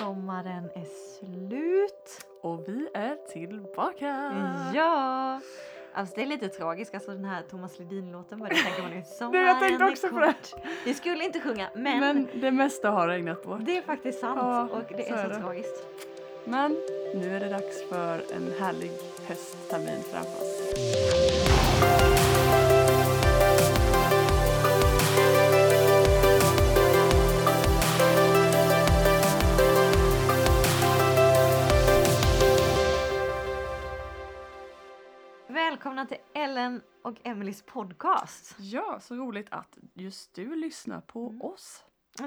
Sommaren är slut. Och vi är tillbaka! Ja! Alltså det är lite tragiskt, alltså den här Thomas Ledin-låten började tänka man nu. Du, jag tänkte är också på det. Vi skulle inte sjunga men, Men det mesta har regnat bort. det är faktiskt sant Ja, och det så är så, är det. tragiskt. Men nu är det dags för en härlig hösttermin framför oss. Välkomna till Ellen och Emelies podcast. Ja, så roligt att just du lyssnar på Mm. oss.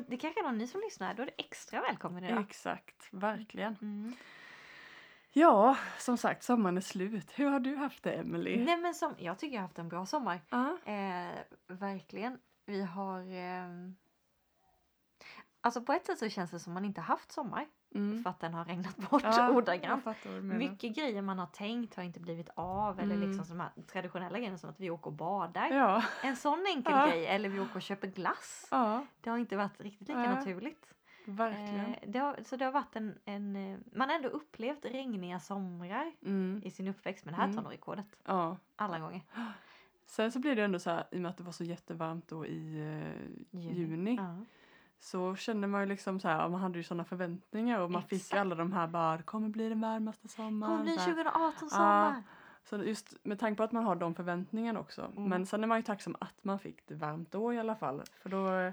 Det kanske är någon ny som lyssnar, då är det extra välkommen idag. Exakt, verkligen. Mm. Ja, som sagt, sommaren är slut. Hur har du haft det, Emily? Nej men som, jag tycker jag har haft en bra sommar. Ja. Eh, verkligen. Vi har... ehm, Alltså på ett sätt så känns det som man inte haft sommar Mm. för att den har regnat bort Ja, ordagrant. Mycket grejer man har tänkt har inte blivit av eller Mm. liksom de här traditionella grejerna som att vi åker och badar. Ja, En sån enkel Ja. grej eller vi åker och köper glass. ja, Det har inte varit riktigt lika naturligt. verkligen. Eh, det har, så det har varit en, en... eh, Man har ändå upplevt regniga somrar Mm. i sin uppväxt men det här tar Mm. nog rekordet. Alla gånger. Sen så blir det ändå så här, i och med att det var så jättevarmt då i eh, Juni. juni. Så kände man ju liksom så här, man hade ju sådana förväntningar och man fick Exakt. alla de här bara, det kommer bli den varmaste sommaren. Kommer bli så här. 2018 sommar. Så just med tanke på att man har de förväntningarna också. Mm. Men sen är man ju tacksam att man fick det varmt då i alla fall. För då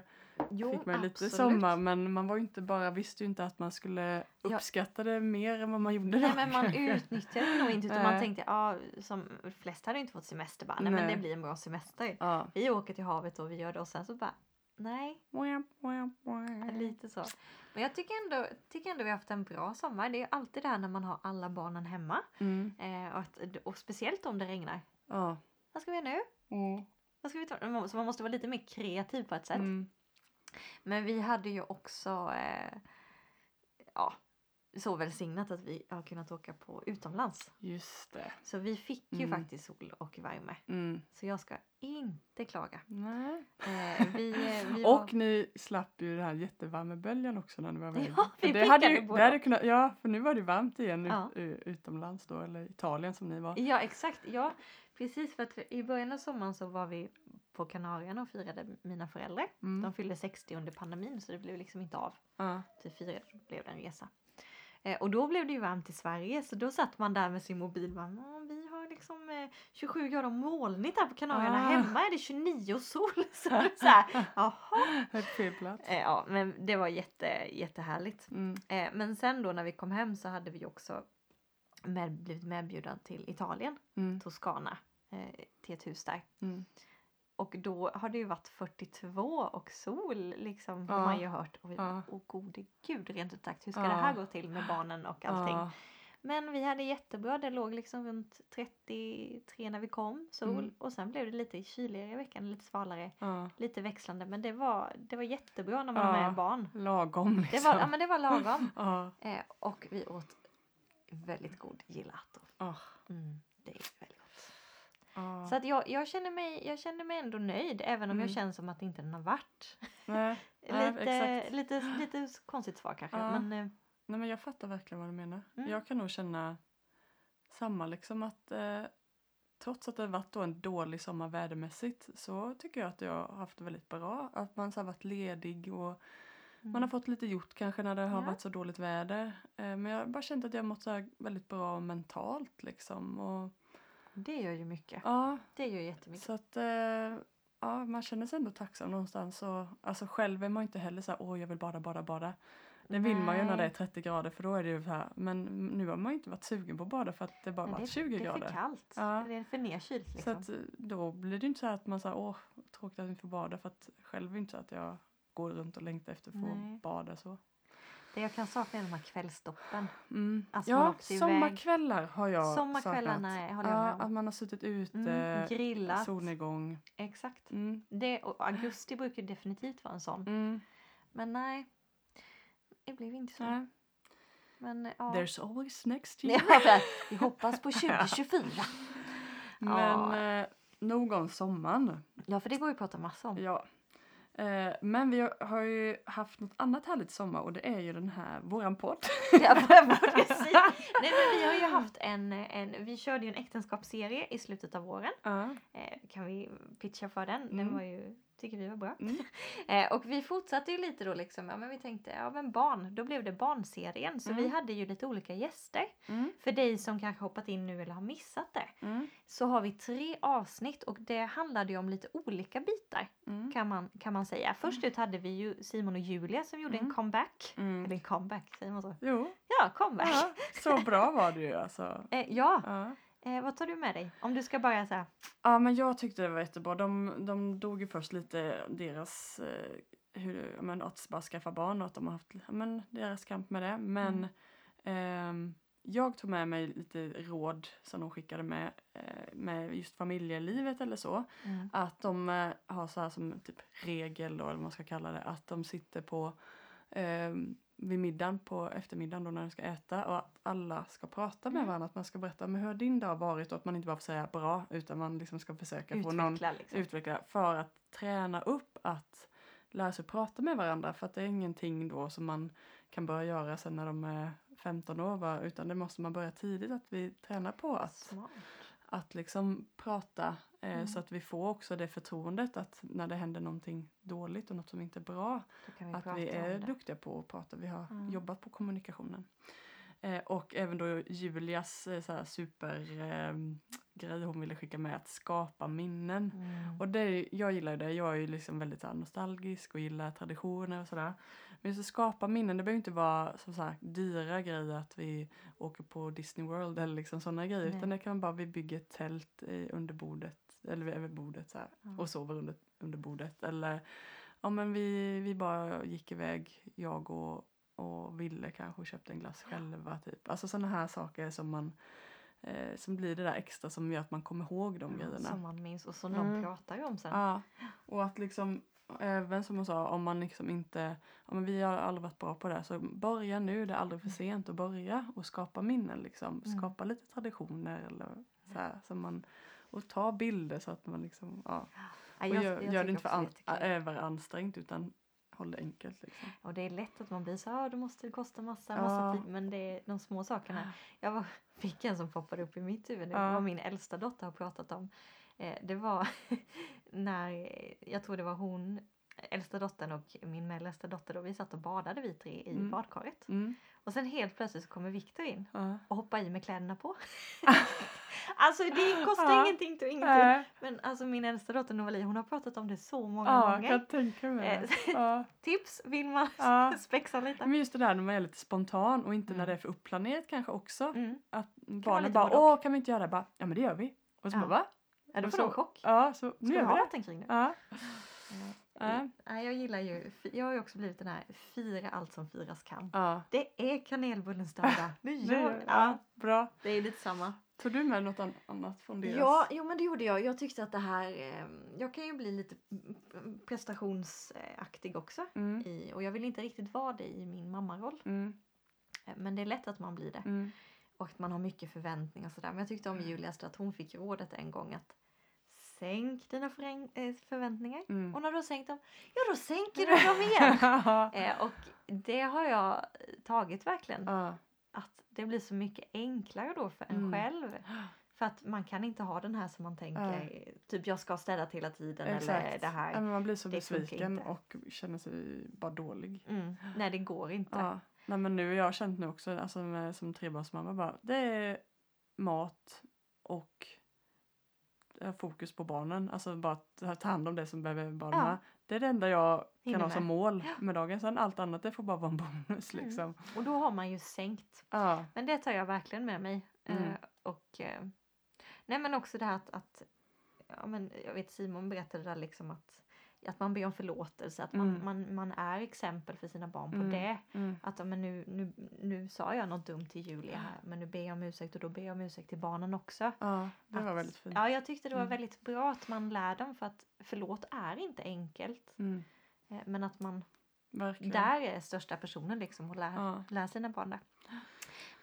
Jo, fick man ju lite sommar men man var ju inte bara, visste ju inte att man skulle Ja. uppskatta det mer än vad man gjorde Nej då. men man kanske. utnyttjade det nog inte utan man tänkte ja som flest hade inte fått semester bara nej, men Nej. det blir en bra semester. Ja. Vi åker till havet och vi gör det och sen så bara nej lite så. Men jag tycker ändå, tycker ändå vi har haft en bra sommar. Det är alltid det här när man har alla barnen hemma Mm. eh, och, att, och speciellt om det regnar. Ja. Vad ska vi göra nu? Mm. Vad ska vi ta? Så man måste vara lite mer kreativ på ett sätt. Mm. Men vi hade ju också eh, ja, så välsignat att vi har kunnat åka på utomlands. Just det. Så vi fick ju Mm. faktiskt sol och värme. Mm. Så jag ska inte klaga. Nej. Eh, vi, eh, vi var- Och ni slapp ju den här jättevärmeböljan också när ni var iväg. Ja, vi det hade ju, det hade kunnat, ja, för nu var det varmt igen Ja. ut, utomlands då, eller Italien som ni var. Ja exakt, ja precis för att i början av sommaren så var vi på Kanarierna och firade mina föräldrar. Mm. De fyllde 60 under pandemin så det blev liksom inte av. Ja. Till firade blev det en resa. Eh, och då blev det ju varmt i Sverige så då satt man där med sin mobil och bara, "Mm, vi har liksom eh, 27 grader molnigt här på Kanarierna. Ah. Hemma är det 29 och sol. Så, så här, jaha. Helt fel plats. Eh, ja men det var jätte, jättehärligt. Mm. Eh, men sen då när vi kom hem så hade vi också med, blivit medbjudna till Italien, Mm. Toscana, eh, till ett hus där. Mm. Och då har det ju varit 42 och sol liksom har Ja. man ju hört. Och vi Ja. åh gode gud rent ut sagt, hur ska Ja. det här gå till med barnen och allting? Ja. Men vi hade jättebra, det låg liksom runt 33 när vi kom, sol. Mm. Och sen blev det lite kyligare i veckan, lite svalare, Ja. lite växlande. Men det var, det var jättebra när man har Ja. med barn. Lagom Det liksom. var, ja, men det var lagom. Ja. Eh, och vi åt väldigt god gelato. Ah. Mm, det är väldigt. Så att jag, jag, känner mig, jag känner mig ändå nöjd även om jag Mm. känner som att inte den har varit. Nej. Lite, exakt. lite, lite konstigt svar kanske. Ja. Men, eh, Nej men jag fattar verkligen vad du menar. Mm. Jag kan nog känna samma liksom att eh, trots att det har varit då en dålig sommar vädermässigt så tycker jag att jag har haft det väldigt bra. Att man så har varit ledig och man har fått lite gjort kanske när det har Mm. Ja. varit så dåligt väder. Eh, men jag har bara känt att jag har mått så väldigt bra mentalt liksom. Och, Det gör ju mycket. ja, Det gör jättemycket. så att eh, ja, man känner sig ändå tacksam någonstans. Och, alltså själv är man inte heller så här, åh jag vill bada, bada, bada. Det vill man ju när det är Nej. 30 grader för då är det ju så här. Men nu har man ju inte varit sugen på att bada för att det bara Men varit det, 20 det är för grader. kallt. Ja. Det är för nedkylt Så liksom. att eh, då blir det ju inte så här att man säger åh tråkigt att vi får bada för att själv är det inte så att jag går runt och längtar efter att få Nej. bada så. Det jag kan sakna är de här kvällstoppen. Mm. Alltså, ja, åkte iväg. sommarkvällar har jag Sommarkvällarna saknat. är- håller jag med ja, om. Att man har suttit ute, Mm, grillat. solnedgång. Exakt. Mm. Det, augusti brukar definitivt vara en sån. Mm. Men nej. Det blev inte så. Nej. Men ja. There's always next year. Ja, vi hoppas på 2024. Men eh, nog om sommaren. Ja, för det går ju att prata massa om. Ja. Eh, men vi har- ju haft något annat härligt sommar och det är ju den här, våran podd. Ja, precis. Nej, men vi har ju haft en, en, vi körde ju en äktenskapsserie i slutet av våren. Eh, kan vi pitcha för den? Den Mm. var ju, tycker vi var bra. Mm. Eh, och vi fortsatte ju lite då liksom, ja men vi tänkte, ja men barn, då blev det barnserien. Så vi Mm. hade ju lite olika gäster. Mm. För dig som kanske hoppat in nu eller har missat det. Mm. Så har vi tre avsnitt och det handlade ju om lite olika bitar Mm. kan man, kan man säga. Först ut hade vi ju Simon och Julia som gjorde en Mm. comeback. Mm. Eller en comeback, säger man så? Jo, Ja, comeback. ja, så bra var det ju alltså. Eh, ja, Ja. Eh, vad tar du med dig? Om du ska börja så här. Ja men jag tyckte det var jättebra. De, de dog ju först lite deras, eh, hur, men, att bara skaffa barn och att de har haft men, deras kamp med det. Men ehm, jag tog med mig lite råd som de skickade med, eh, med just familjelivet eller så. Mm. Att de eh, har så här som typ regel då, eller vad man ska kalla det, att de sitter på ehm, vid middagen på eftermiddagen då när de ska äta och att alla ska prata med Mm. varandra. Att man ska berätta men hur har din dag varit och att man inte bara får säga bra utan man liksom ska försöka få någon Utveckla liksom. utveckla för att träna upp att lära sig prata med varandra för att det är ingenting då som man kan börja göra sen när de är 15 år va? utan det måste man börja tidigt att vi tränar på att, Smart. att liksom prata Mm. så att vi får också det förtroendet att när det händer någonting dåligt och något som inte är bra vi att vi är duktiga på att prata. Vi har Mm. jobbat på kommunikationen. Eh, och även då Julias eh, så här super eh, hon ville skicka med att skapa minnen. Mm. Och det, jag gillar ju det. Jag är ju liksom väldigt så nostalgisk och gillar traditioner och sådär. Men just att skapa minnen, det behöver inte vara som sagt dyra grejer att vi åker på Disney World eller liksom sådana grejer. Nej. Utan det kan vara vi bygger ett tält eh, under bordet eller över bordet så här, Ja. och sover under, under bordet. Eller ja men vi, vi bara gick iväg, jag och, och Ville kanske köpte en glass själva. Typ. Alltså sådana här saker som man eh, som blir det där extra som gör att man kommer ihåg de grejerna. Som man minns och som Mm. de pratar ju om sen. Ja, och att liksom även som hon sa, om man liksom inte, ja men vi har aldrig varit bra på det, så börja nu, det är aldrig för sent att börja och skapa minnen liksom. Mm. Skapa lite traditioner eller så här, så man, och ta bilder så att man liksom, ja. Ja, Och jag- gör, jag gör tycker det inte för an, överansträngt utan håll det enkelt liksom. Och det är lätt att man blir så ja det måste kosta massa, Ja. massa tid. Men det är de små sakerna. Jag var, fick en som poppade upp i mitt huvud. Det Ja. var min äldsta dotter har pratat om. Eh, det var när, jag tror det var hon, äldsta dottern och min mellersta dotter då. Vi satt och badade vi tre i Mm. badkaret. Mm. Och sen helt plötsligt så kommer Viktor in Ja. och hoppar i med kläderna på. alltså det kostar Ja. ingenting till ingenting. Äh, Men alltså min äldsta dotter Novali hon har pratat om det så många ja, gånger. kan tänka mig. Eh. Ja. Tips vill man Ja. spexa lite. Men just det där när man är lite spontan och inte när Mm. det är för upplanerat kanske också. Mm. Att barnen bara, och. åh kan vi inte göra det? Bara, ja men det gör vi. Och så Ja. bara, va? Ja, då Och får de chock. Ja, så nu Ska gör vi ha det. kring det? Ja. Eh, Ja. Nej, jag gillar ju, jag har ju också blivit den här fira allt som firas kan. ja. Det är kanelbullens dag idag. Nu Det, gör ja. ja, bra. det är lite samma. Tog du med något an- annat från deras? Ja, jo men det gjorde jag. Jag tyckte att det här, eh, jag kan ju bli lite mm, prestationsaktig också. Mm. I, och jag vill inte riktigt vara det i min mammaroll. Mm. Eh, Men det är lätt att man blir det. Mm. Och att man har mycket förväntningar och sådär. Men jag tyckte om Julias att hon fick rådet en gång att sänk dina eh, förväntningar. Mm. Och när du har sänkt dem, ja då sänker du dem igen. eh, och det har jag tagit verkligen. Ja. Att det blir så mycket enklare då för en Mm. själv. För att man kan inte ha den här som man tänker, Nej. typ jag ska ha städat hela tiden eller Exakt. det här. Men man blir så besviken och känner sig bara dålig. Mm. Nej det går inte. Ja. Nej men nu, jag har känt nu också alltså med, som trebarnsmamma bara, det är mat och eh, fokus på barnen. Alltså bara att ta hand om det som behöver barnen. Ja. Det är det enda jag kan ha som mål med dagen. Sen allt annat det får bara vara en bonus Mm. liksom. Och då har man ju sänkt. Ja. Men det tar jag verkligen med mig. Mm. Eh, och eh, Nej men också det här att, att ja, men jag vet Simon berättade där liksom att, att man ber om förlåtelse. Att man, Mm. man, man är exempel för sina barn på Mm. det. Mm. Att men nu, nu, nu sa jag något dumt till Julia här men nu ber jag om ursäkt och då ber jag om ursäkt till barnen också. Ja, det var Att- väldigt fint. Ja, jag tyckte det var Mm. väldigt bra att man lär dem för att förlåt är inte enkelt. Eh, Men att man Verkligen. där är största personen liksom och lär, Ja. lär sina barn det.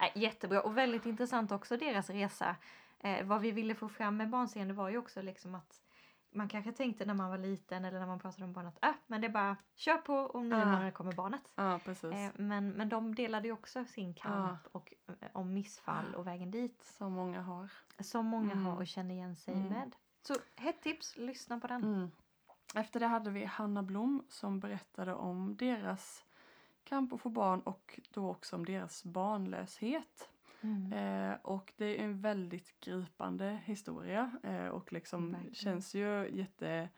Nej, jättebra och väldigt intressant också deras resa. Eh, vad vi ville få fram med barnseende var ju också liksom att man kanske tänkte när man var liten eller när man pratade om barn att äh, men det är bara kör på och nio Ja. månader kommer barnet. Ja, precis. Eh, men, men de delade ju också sin kamp och eh, om missfall och vägen dit. Som många har. Som många Mm. har och känner igen sig Mm. med. Så hett tips, lyssna på den. Mm. Efter det hade vi Hanna Blom som berättade om deras kamp att få barn och då också om deras barnlöshet. Mm. Eh, och det är en väldigt gripande historia eh, och liksom Verkligen. känns ju jätte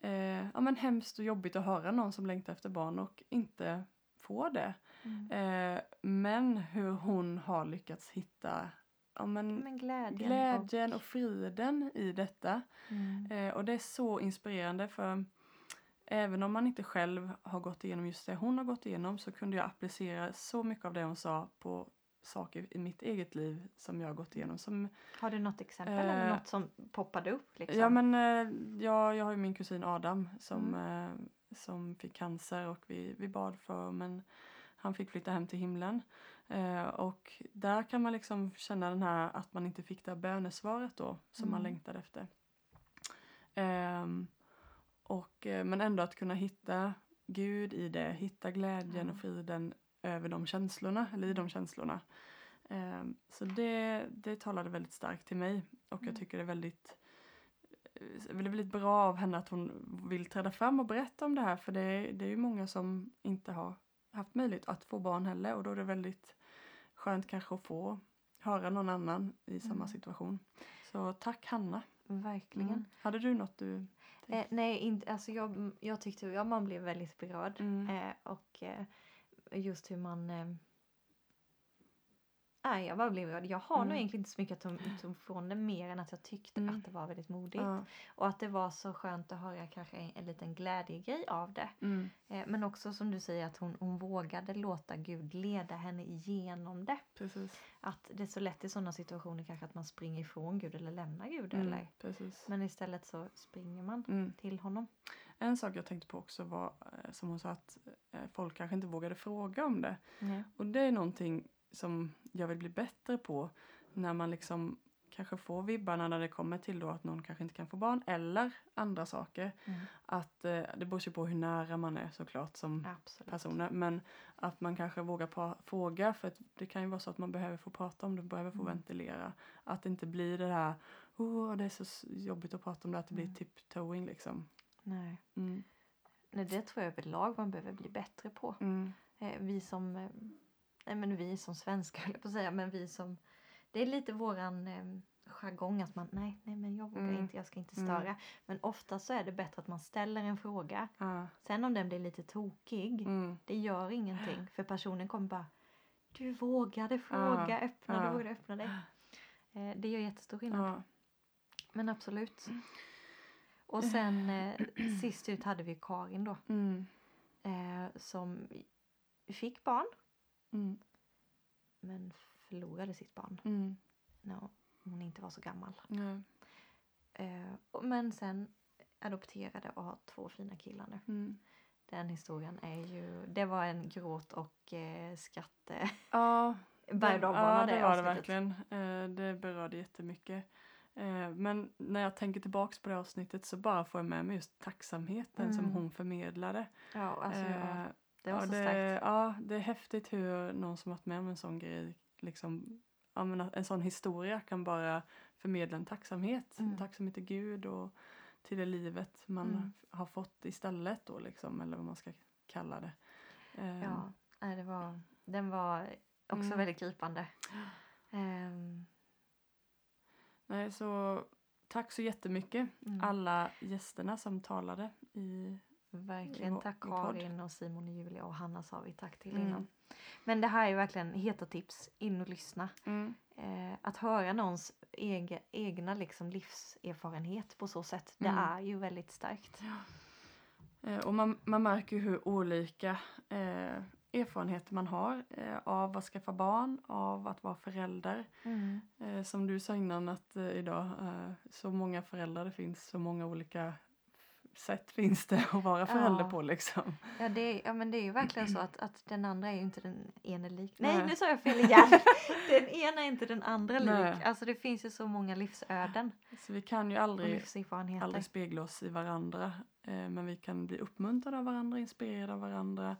eh, ja, men hemskt och jobbigt att höra någon som längtar efter barn och inte får det. Mm. Eh, men hur hon har lyckats hitta ja, men, Men glädjen. glädjen och friden i detta. Och, mm. Eh, och det är så inspirerande för även om man inte själv har gått igenom just det hon har gått igenom så kunde jag applicera så mycket av det hon sa på saker i mitt eget liv som jag har gått igenom. Som, Har du något exempel eller Eh, något som poppade upp? Liksom? Ja men eh, jag, jag har ju min kusin Adam som, Mm. eh, som fick cancer och vi, vi bad för men han fick flytta hem till himlen. Eh, och där kan man liksom känna den här att man inte fick det här bönesvaret då som man Mm. längtade efter. Ehm, och, eh, men ändå att kunna hitta Gud i det, hitta glädjen Ja. och friden över de känslorna, eller i de känslorna. Ehm, så det, det talade väldigt starkt till mig och Mm. jag tycker det är väldigt eh, det är väldigt bra av henne att hon vill träda fram och berätta om det här för det, är- det är ju många som inte har haft möjlighet att få barn heller och då är det väldigt skönt kanske att få höra någon annan i samma Mm. situation. Så tack Hanna. Verkligen. Mm. Hade du något du... Eh, nej, inte, alltså jag, jag tyckte ja, man blev väldigt berörd. Mm. Eh, och eh, just hur man... Nej, jag bara blev. Jag har nog Mm. egentligen inte så mycket att ta från det mer än att jag tyckte Mm. att det var väldigt modigt. Ja. Och att det var så skönt att höra kanske en, en liten glädjegrej av det. Mm. Eh, men också som du säger att hon, hon vågade låta Gud leda henne igenom det. Precis. Att det är så lätt i sådana situationer kanske att man springer ifrån Gud eller lämnar Gud. Mm. Eller, Precis. men istället så springer man Mm. till honom. En sak jag tänkte på också var eh, som hon sa att eh, folk kanske inte vågade fråga om det. Och det är någonting som jag vill bli bättre på när man liksom kanske får vibbarna när det kommer till då att någon kanske inte kan få barn eller andra saker. Mm. Att eh, det beror ju på hur nära man är såklart som Absolut. personer. Men att man kanske vågar fråga för att det kan ju vara så att man behöver få prata om det, behöver få Mm. ventilera. Att det inte blir det här, oh, det är så jobbigt att prata om det, att det blir Mm. tiptoeing liksom. Nej. Mm. Nej, det tror jag överlag man behöver bli bättre på. Mm. Eh, vi som, eh, nej men vi som svenskar höll jag på att säga, men vi som, det är lite våran eh, jargong att man, nej, nej men jag vågar Mm. inte, jag ska inte Mm. störa. Men ofta så är det bättre att man ställer en fråga. Ja. Sen om den blir lite tokig, Mm. det gör ingenting. För personen kommer bara, du vågade fråga, öppna, ja. du vågade öppna dig. Eh, det gör jättestor skillnad. Ja. Men absolut. Och sen eh, sist ut hade vi Karin då. Mm. Eh, som fick barn Mm. men förlorade sitt barn Mm. när hon inte var så gammal. Ja. Eh, och- men sen adopterade och har två fina killar nu. Mm. Den historien är ju, det var en gråt och eh, skratt eh, Ja, berg och det, ja, det var det verkligen. Eh, det berörde jättemycket. Men när jag tänker tillbaks på det avsnittet så bara får jag med mig just tacksamheten som Mm. hon förmedlade. Ja, alltså, ja, det var ja, så det, starkt. Ja, det är häftigt hur någon som varit med om en sån grej, liksom, ja, men en sån historia kan bara förmedla en tacksamhet. En Mm. tacksamhet till Gud och till det livet man Mm. har fått istället då liksom, eller vad man ska kalla det. Eh, Ja, nej, det var, den var också Mm. väldigt gripande. Ehm, Nej, så tack så jättemycket mm, alla gästerna som talade i verkligen tack. Karin och Simon och Julia och Hanna sa vi tack till Mm. innan. Men det här är verkligen heta tips, in och lyssna. mm, Eh, att höra någons ege, egna liksom livserfarenhet på så sätt, det Mm. är ju väldigt starkt. eh, och man, man märker ju hur olika eh, erfarenheter man har eh, av att skaffa barn, av att vara förälder. Mm. Eh, som du sa innan att eh, idag eh, så många föräldrar det finns, så många olika sätt finns det att vara förälder Ja. på liksom. Ja, det, ja men det är ju verkligen så att, att den andra är ju inte den ena lik. Nej, Nej. nu sa jag fel igen. den ena är inte den andra Nej. lik. Alltså det finns ju så många livsöden Så vi kan ju aldrig, aldrig spegla oss i varandra. Eh, men vi kan bli uppmuntrade av varandra, inspirerade av varandra,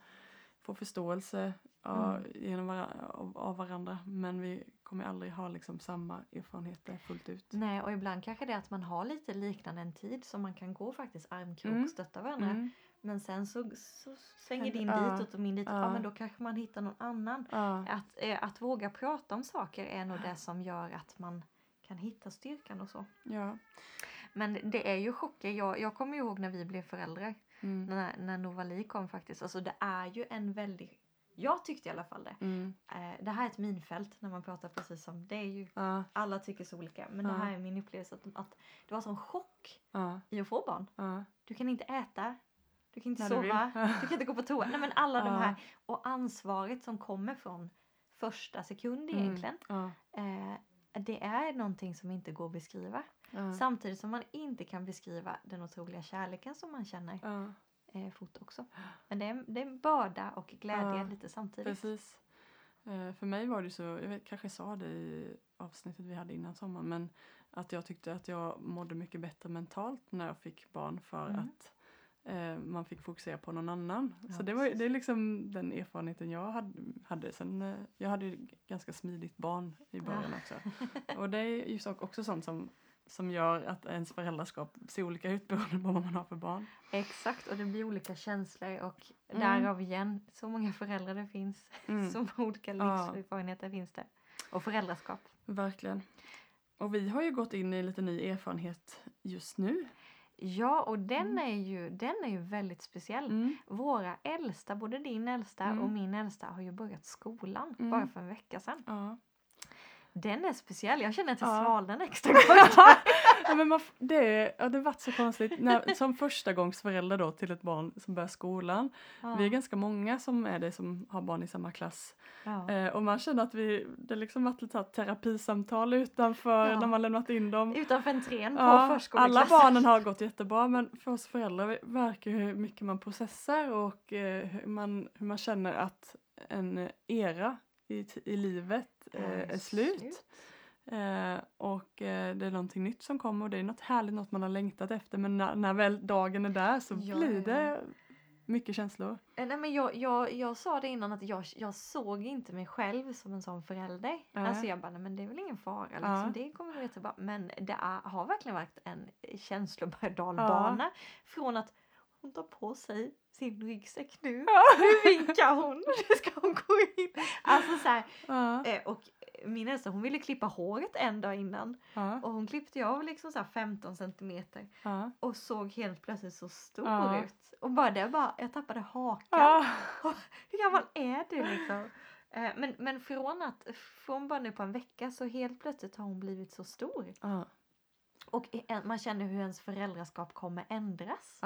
få förståelse av, Mm. genom vara, av, av varandra. Men vi kommer aldrig ha liksom samma erfarenheter fullt ut. Nej, och ibland kanske det är att man har lite liknande en tid så man kan gå faktiskt armkrok Mm. och stötta varandra. Mm. Men sen så, så svänger din ja, ditåt och min ditåt. Ja. ja. men då kanske man hittar någon annan. Ja, Att, eh, att våga prata om saker är nog det som gör att man kan hitta styrkan och så. ja. Men det är ju chocker. Jag, jag kommer ihåg när vi blev föräldrar. Mm. När, när Novali kom faktiskt. Alltså det är ju en väldigt... Jag tyckte i alla fall det. Mm. Eh, det här är ett minfält när man pratar precis som... Det är ju... Ja, Alla tycker så olika. Men Ja. det här är min upplevelse. Att, att det var sån chock ja, i att få barn. Du kan inte äta. Du kan inte När du sova. Du kan inte gå på toa. Nej men alla de här. Och ansvaret som kommer från första sekund Mm. egentligen. Ja, Eh, det är någonting som inte går att beskriva. Samtidigt som man inte kan beskriva den otroliga kärleken som man känner. Eh, fort också. Men det är, det är en börda och glädje Ja, lite samtidigt. Precis. Eh, för mig var det så, jag vet, kanske sa det i avsnittet vi hade innan sommaren, men att jag tyckte att jag mådde mycket bättre mentalt när jag fick barn för Mm. att eh, man fick fokusera på någon annan. Ja, så det, var, precis. det är liksom den erfarenheten jag hade. hade. Sen, eh, jag hade ju ganska smidigt barn i början också. Och det är ju så- också sånt som, som gör att ens föräldraskap ser olika ut beroende på vad man har för barn. Exakt och det blir olika känslor och Mm. därav igen så många föräldrar det finns. Mm. Så många olika Ja. livserfarenheter finns det. Och föräldraskap. Verkligen. Och vi har ju gått in i lite ny erfarenhet just nu. Ja och den, Mm. är ju, den är ju väldigt speciell. Mm. Våra äldsta, både din äldsta Mm. och min äldsta har ju börjat skolan Mm. bara för en vecka sedan. Ja. Den är speciell. Jag känner att jag Ja. svalde en extra gång. ja, men man, det, ja, det varit så konstigt. När, som första gångs förälder då till ett barn som börjar skolan. Ja. Vi är ganska många som är det som har barn i samma klass. Ja. Eh, och man känner att vi, det liksom varit lite terapisamtal utanför när man lämnat in dem. Utanför entrén på Ja, alla barnen har gått jättebra men för oss föräldrar verkar hur mycket man processar och eh, hur, man, hur man känner att en era i, i livet eh, är slut. Eh, och eh, det är någonting nytt som kommer och det är något härligt, något man har längtat efter men när, när väl dagen är där så Ja, blir ja. det mycket känslor. Eh, Nej, men jag, jag, jag sa det innan att jag, jag såg inte mig själv som en sån förälder. Nej. Alltså jag bara, nej, men det är väl ingen fara. Liksom. Ja. Det kommer gå jättebra. Men det är, har verkligen varit en känsloberg dalbana. Från att hon tar på sig sin ryggsäck nu. Nu vinkar hon. Nu ska hon gå in. Alltså så här, eh, och min äldsta hon ville klippa håret en dag innan. ja, Och hon klippte av liksom så här 15 centimeter. ja. Och såg helt plötsligt så stor ut. Och bara det bara, jag tappade hakan. Hur gammal är du liksom? Eh, Men, men från, att, från bara nu på en vecka så helt plötsligt har hon blivit så stor. Och man känner hur ens föräldraskap kommer ändras.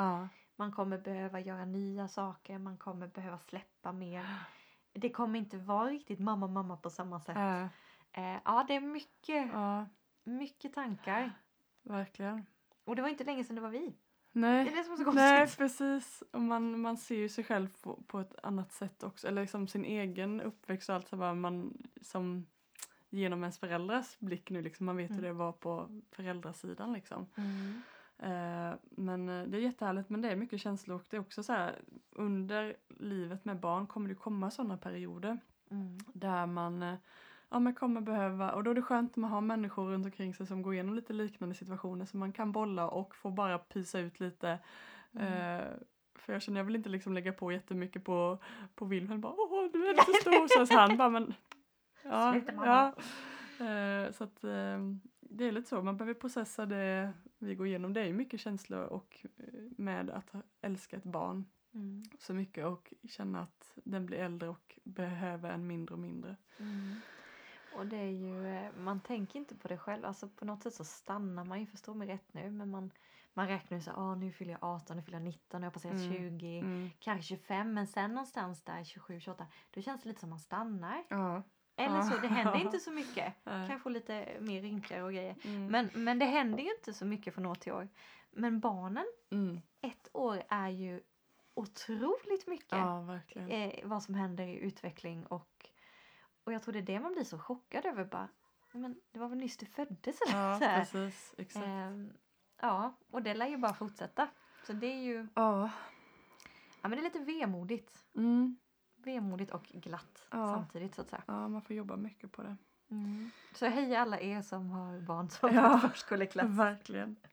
Man kommer behöva göra nya saker, man kommer behöva släppa mer. Det kommer inte vara riktigt mamma mamma på samma sätt. Ja. Eh, Ja, det är mycket, ja, mycket tankar. verkligen. Och det var inte länge sedan det var vi. Nej. Det är det som är så Nej precis. Och man, man ser ju sig själv på, på ett annat sätt också. Eller liksom sin egen uppväxt och allt så bara man som genom ens föräldrars blick nu liksom. Man vet Mm. hur det var på föräldrasidan liksom. Mm. Eh, men eh, det är jättehärligt men det är mycket känslor och det är också så här under livet med barn kommer det komma sådana perioder Mm. där man eh, ja, men kommer behöva och då är det skönt att man har människor runt omkring sig som går igenom lite liknande situationer så man kan bolla och få bara pysa ut lite Mm. Eh, för jag känner jag vill inte liksom lägga på jättemycket på, på Wilhelm. Bara, Åh, du är lite stor. Så han bara, men... Ja, Sluta, ja. Eh, så att eh, det är lite så. Man behöver processa det vi går igenom. Det är mycket känslor och eh, med att älska ett barn Mm. så mycket och känna att den blir äldre och behöver en mindre och mindre. Mm. Och det är ju, eh, man tänker inte på det själv. Alltså på något sätt så stannar man ju, förstå mig rätt nu, men man, man räknar ju så ah, nu fyller jag 18, nu fyller jag 19, nu har jag passerat Mm. 20, Mm. kanske 25, men sen någonstans där 27, 28, då känns det lite som man stannar. Ja. Eller så, det händer inte så mycket. Kanske lite mer rynkor och grejer. Mm. Men, men det händer ju inte så mycket från år till år. Men barnen, Mm. ett år är ju otroligt mycket Ja, eh, vad som händer i utveckling och, och jag tror det är det man blir så chockad över bara. Men det var väl nyss du föddes eller Ja, så här. precis. Exakt. Ehm, ja, och det lär ju bara fortsätta. Så det är ju, Ja. ja men det är lite vemodigt. Mm. Vemodigt och glatt Ja. samtidigt så att säga. ja, man får jobba mycket på det. Så hej alla er som har barn som Ja. förskoleklass. Verkligen.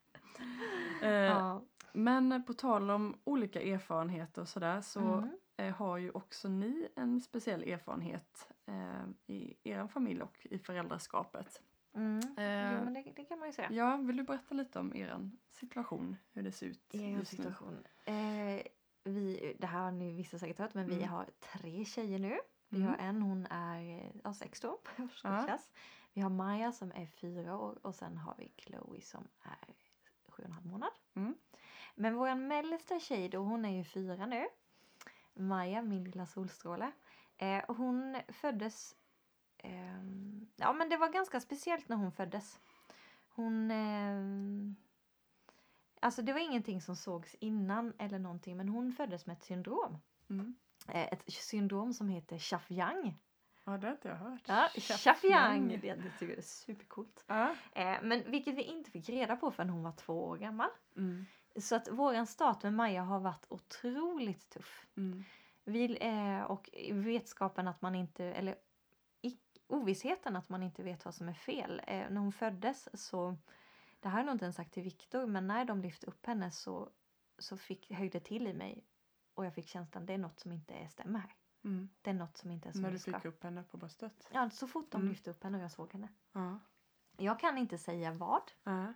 Eh, Ja. Men på tal om olika erfarenheter och sådär så Mm. eh, har ju också ni en speciell erfarenhet eh, i er familj och i föräldraskapet. Mm. Eh, Jo men det, det kan man ju säga. Ja, vill du berätta lite om er situation, hur det ser ut en just nu? situation. Eh, vi, det här har ni vissa säkert hört men vi Mm. har tre tjejer nu. Vi Mm. har en, hon är eh, ja, 16 på förskoleklass. Vi har Maja som är fyra år och sen har vi Chloe som är sju och en halv månad. Mm. Men vår mellersta tjej då, hon är ju fyra nu. Maja, min lilla solstråle. Eh, hon föddes... ehm, ja men det var ganska speciellt när hon föddes. Hon... ehm, alltså det var ingenting som sågs innan eller någonting men hon föddes med ett syndrom. Mm. Eh, ett syndrom som heter Chaff-Yang. Ja, det har inte jag hört. Ja, Chaff-Yang! Det, det tycker jag är supercoolt. Ja. Eh, men vilket vi inte fick reda på förrän hon var två år gammal. Mm. Så att våran start med Maja har varit otroligt tuff. Mm. Vi, eh, och vetskapen att man inte, eller i, ovissheten att man inte vet vad som är fel. Eh, när hon föddes så, det här har jag nog inte ens sagt till Viktor, men när de lyfte upp henne så, så fick, höjde till i mig. Och jag fick känslan, det är något som inte stämmer här. Mm. Det är något som inte är som När du fick upp henne på bröstet? Ja, så fort de Mm. lyfte upp henne och jag såg henne. Ja. Jag kan inte säga vad, Ja.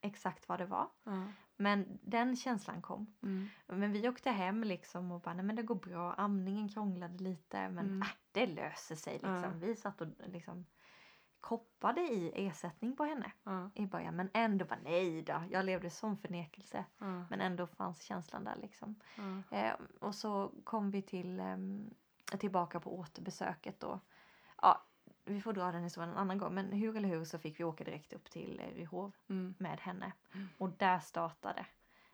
exakt vad det var. Ja. Men den känslan kom. Mm. Men vi åkte hem liksom och bara, nej men det går bra. Amningen krånglade lite men Mm. äh, det löser sig liksom. Vi satt och liksom koppade i ersättning på henne Ja. i början. Men ändå bara nej då, jag levde som förnekelse. Ja. Men ändå fanns känslan där liksom. Ja. Eh, och så kom vi till, ehm, tillbaka på återbesöket då. Ja, vi får dra den historien en annan gång. Men hur eller hur så fick vi åka direkt upp till eh, Ryhov Mm. med henne. Mm. Och där startade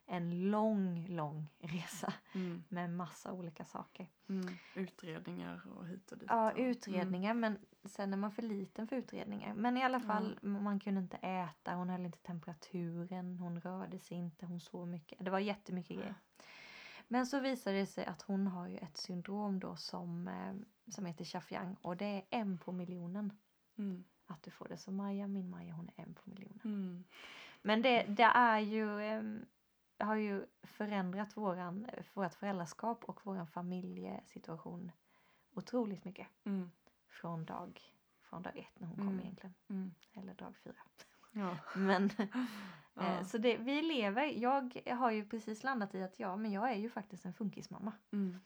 en lång, lång resa Mm. med massa olika saker. Mm. Utredningar och hit och dit. Ja, utredningar men sen är man för liten för utredningar. Men i alla fall, man kunde inte äta, hon höll inte temperaturen, hon rörde sig inte, hon sov mycket. Det var jättemycket grejer. Men så visade det sig att hon har ju ett syndrom då som, eh, som heter Chaff-Yang och det är en på miljonen Mm. att du får det. Så Maja, min Maja, hon är en på miljonen. Mm. Men det, det är ju, har ju förändrat våran, vårat föräldraskap och våran familjesituation otroligt mycket. Mm. Från dag, från dag ett när hon Mm. kom egentligen. Mm. Eller dag fyra. Ja. Men, Ja. eh, så det, vi lever. Jag har ju precis landat i att ja, men jag är ju faktiskt en funkismamma. Mm.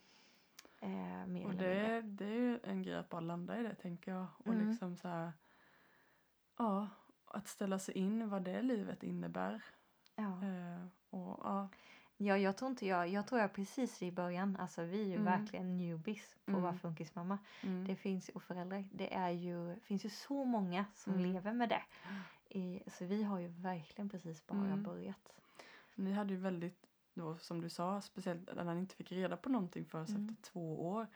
Eh, Och det, det är ju en grej att bara landa i det tänker jag. Och Mm. liksom så här. Ja, att ställa sig in vad det livet innebär. Ja. Eh, och ja. ja, jag tror inte jag, jag tror jag precis i början, alltså vi är ju Mm. verkligen newbies på att vara Mm. funkismamma. Mm. Det finns och föräldrar, det är ju, finns ju så många som Mm. lever med det. I, så vi har ju verkligen precis bara Mm. börjat. Ni hade ju väldigt, då, som du sa, speciellt när ni inte fick reda på någonting förrän Mm. efter två år.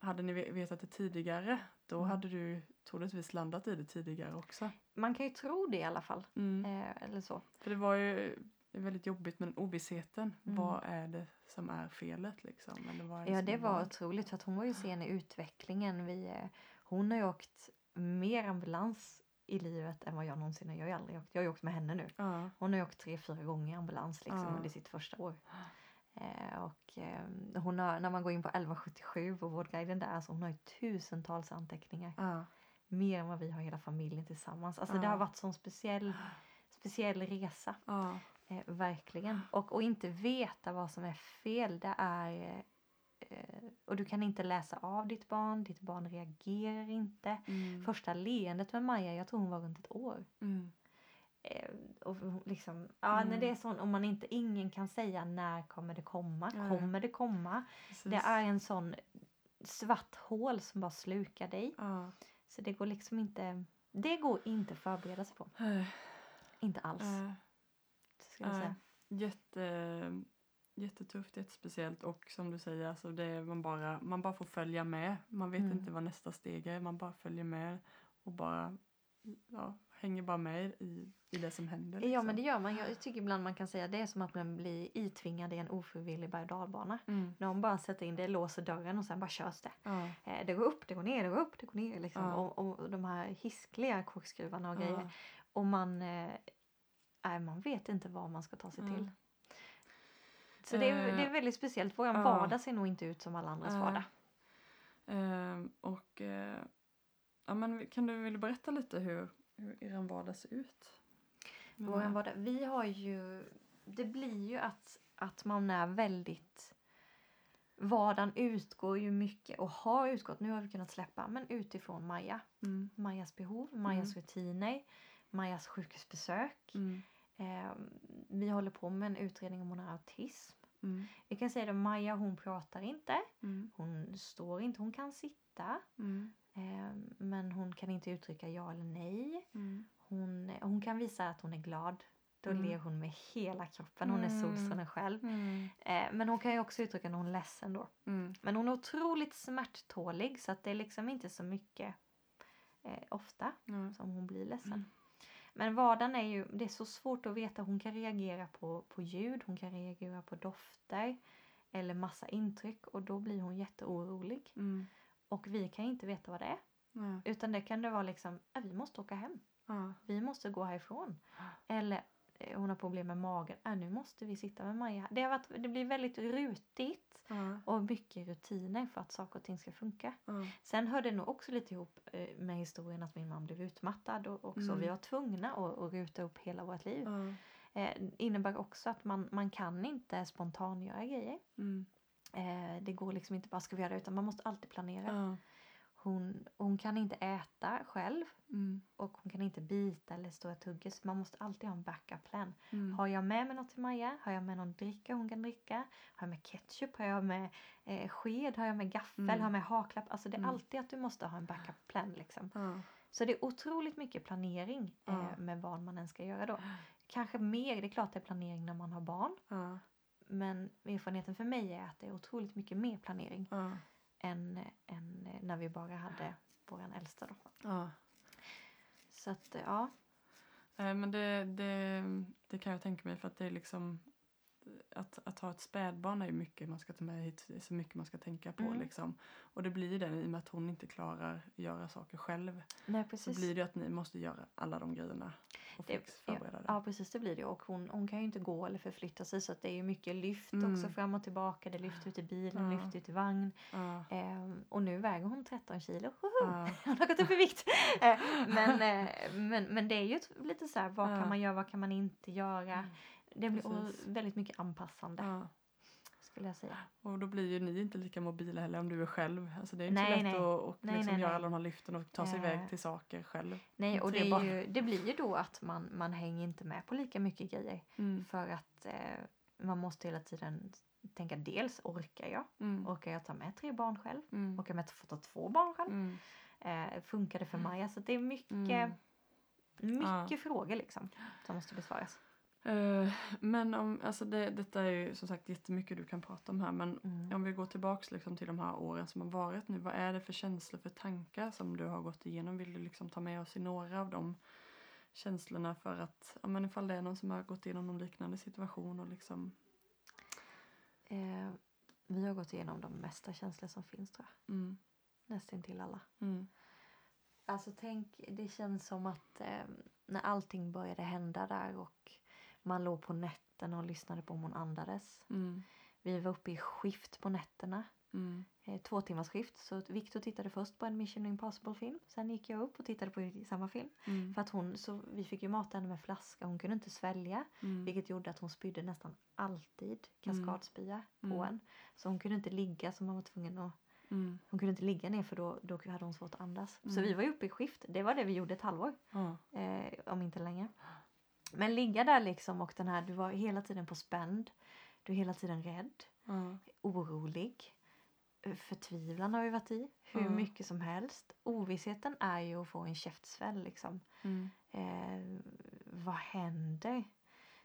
Hade ni ve- vetat det tidigare, då Mm. hade du troligtvis landat i det tidigare också. Man kan ju tro det i alla fall. Mm. Eh, eller så. För det var ju det är väldigt jobbigt med den ovissheten. Mm. Vad är det som är felet liksom? Eller vad är Ja det var vad? otroligt för att hon var ju sen i utvecklingen. Vi, eh, hon har ju åkt mer ambulans i livet än vad jag någonsin har. Jag har aldrig åkt. Jag har åkt med henne nu. Ja. Hon har ju åkt tre, fyra gånger ambulans liksom Ja. under sitt första år. Eh, och eh, hon har, när man går in på 1177 och vårdguiden där, alltså hon har ju tusentals anteckningar. Ja. Mer än vad vi har hela familjen tillsammans. Alltså det har varit sån speciell, speciell resa. Ja. Eh, verkligen. Och, och inte veta vad som är fel, det är... Eh, och du kan inte läsa av ditt barn, ditt barn reagerar inte. Mm. Första leendet med Maja, jag tror hon var runt ett år. Mm. Eh, och liksom, ja, Mm. när det är sån, om man inte, ingen kan säga när kommer det komma, kommer det komma? Precis. Det är en sån svart hål som bara slukar dig. Ja. Så det går liksom inte, det går inte att förbereda sig på. Nej. Inte alls. Eh, Ska jag säga. jätte, jättetufft, jättespeciellt och som du säger, alltså det man, bara, man bara får följa med. Man vet Mm. inte vad nästa steg är, man bara följer med och bara ja, hänger bara med i, i det som händer. Ja liksom. men det gör man. Jag tycker ibland man kan säga det är som att man blir itvingad i en ofrivillig berg och. Mm. Någon bara sätter in det, låser dörren och sen bara körs det. Ja, Eh, Det går upp, det går ner, det går upp, det går ner. Liksom. Ja. Och, och de här hiskliga korkskruvarna och grejer. ja, Och man, eh, nej, man vet inte vad man ska ta sig Ja. till. Så det är, det är Eh, väldigt speciellt. Vår ja. vardag ser nog inte ut som alla andras Nej. vardag. Ehm, och eh, ja, men kan du, vill du berätta lite hur, hur er vardag ser ut? Med Vår vardag, vi har ju, det blir ju att, att man är väldigt Vardagen utgår ju mycket och har utgått, nu har vi kunnat släppa, men utifrån Maja. Mm, Majas behov, Majas Mm. rutiner, Majas sjukhusbesök. mm, Eh, vi håller på med en utredning om hon har autism. mm, Vi kan säga att Maja hon pratar inte, mm, hon står inte, hon kan sitta. mm, Eh, men hon kan inte uttrycka ja eller nej. mm, Hon, hon kan visa att hon är glad. Då Mm. ler hon med hela kroppen. Hon är Mm. solstrålen själv. Eh, men hon kan ju också uttrycka när hon är ledsen då. Men hon är otroligt smärttålig så att det är liksom inte så mycket eh, ofta som hon blir ledsen. Mm. Men vardagen är ju, det är så svårt att veta. Hon kan reagera på, på ljud, hon kan reagera på dofter eller massa intryck och då blir hon jätteorolig. mm, Och vi kan inte veta vad det är. ja, Utan det kan det vara liksom, "Ja, vi måste åka hem. ja, Vi måste gå härifrån. Eller hon har problem med magen. Äh, nu måste vi sitta med Maja. Det, har varit, det blir väldigt rutigt ja, och mycket rutiner för att saker och ting ska funka. ja, Sen hör det nog också lite ihop eh, med historien att min man blev utmattad och också Mm. vi var tvungna att, att ruta upp hela vårt liv. ja, Eh, innebär också att man, man kan inte spontangöra grejer. mm, Eh, det går liksom inte bara ska vi göra det utan man måste alltid planera. Hon, hon kan inte äta själv mm, och hon kan inte bita eller stå och tugga så man måste alltid ha en backup plan. mm, Har jag med mig något till Maja? Har jag med någon dricka hon kan dricka? Har jag med ketchup? Har jag med eh, sked? Har jag med gaffel? Mm. Har jag med haklapp? Alltså det är Mm. alltid att du måste ha en backup plan liksom. ja, Så det är otroligt mycket planering eh, Ja. med vad man än ska göra då. Kanske mer, det är klart det är planering när man har barn. ja, Men erfarenheten för mig är att det är otroligt mycket mer planering än, än när vi bara hade våran äldsta då. ja. Så att ja, Eh, Men det, det, det kan jag tänka mig för att det är liksom att, att ha ett spädbarn är ju mycket man ska ta med hit, är så mycket man ska tänka på Mm. liksom. Och det blir ju det i och med att hon inte klarar göra saker själv. nej Så precis. blir det ju att ni måste göra alla de grejerna och Det- fix förbereda det. Ja precis det blir det och hon, hon kan ju inte gå eller förflytta sig så att det är ju mycket lyft Mm. också fram och tillbaka. Det lyfter ut i bilen, Ja. lyfter ut i vagn. Ja, Ehm, och nu väger hon 13 kilo. Ja, Hon har gått upp i vikt. Eh, men, eh, men, men det är ju lite så här, vad Ja. kan man göra, vad kan man inte göra? Det blir Precis. väldigt mycket anpassande ja. skulle jag säga. Och då blir ju ni inte lika mobila heller om du är själv. Alltså det är inte Nej, så lätt nej. att och Nej, liksom nej, göra alla de här lyften och ta sig iväg till saker själv. Nej, och det, ju, det blir ju då att man, man hänger inte med på lika mycket grejer. Mm. För att eh, man måste hela tiden tänka dels orkar jag? Mm. Orkar jag ta med tre barn själv? Mm. Orkar jag med att ta två barn själv? Mm. Eh, funkar det för Maja? Så det är mycket, Mm. mycket Ja. frågor liksom som måste besvaras. Eh, men om, alltså det, detta är ju som sagt jättemycket du kan prata om här men Mm. om vi går tillbaks liksom till de här åren som har varit nu. Vad är det för känslor, för tankar som du har gått igenom? Vill du liksom ta med oss i några av de känslorna för att, ja men ifall det är någon som har gått igenom någon liknande situation och liksom, Eh, vi har gått igenom de mesta känslor som finns tror jag. mm, Nästintill alla. mm, Alltså tänk, det känns som att eh, när allting började hända där och man låg på nätterna och lyssnade på om hon andades. mm, Vi var uppe i skift på nätterna. mm, Eh, två timmars skift. Så Victor tittade först på en Mission Impossible film. Sen gick jag upp och tittade på samma film. mm, För att hon, så vi fick ju mata henne med flaska. Hon kunde inte svälja. mm, Vilket gjorde att hon spydde nästan alltid kaskadspya på Mm. en. Så hon kunde inte ligga så man var tvungen att mm, hon kunde inte ligga ner för då, då hade hon svårt att andas. Så Mm. vi var uppe i skift. Det var det vi gjorde ett halvår. ja, Eh, om inte längre. Men ligga där liksom och den här, du var hela tiden på spänd. Du är hela tiden rädd, ja, orolig. Eh, Förtvivlan har vi varit i. Hur Ja. mycket som helst. Ovissheten är ju att få en käftsväll liksom. mm, Eh, vad händer?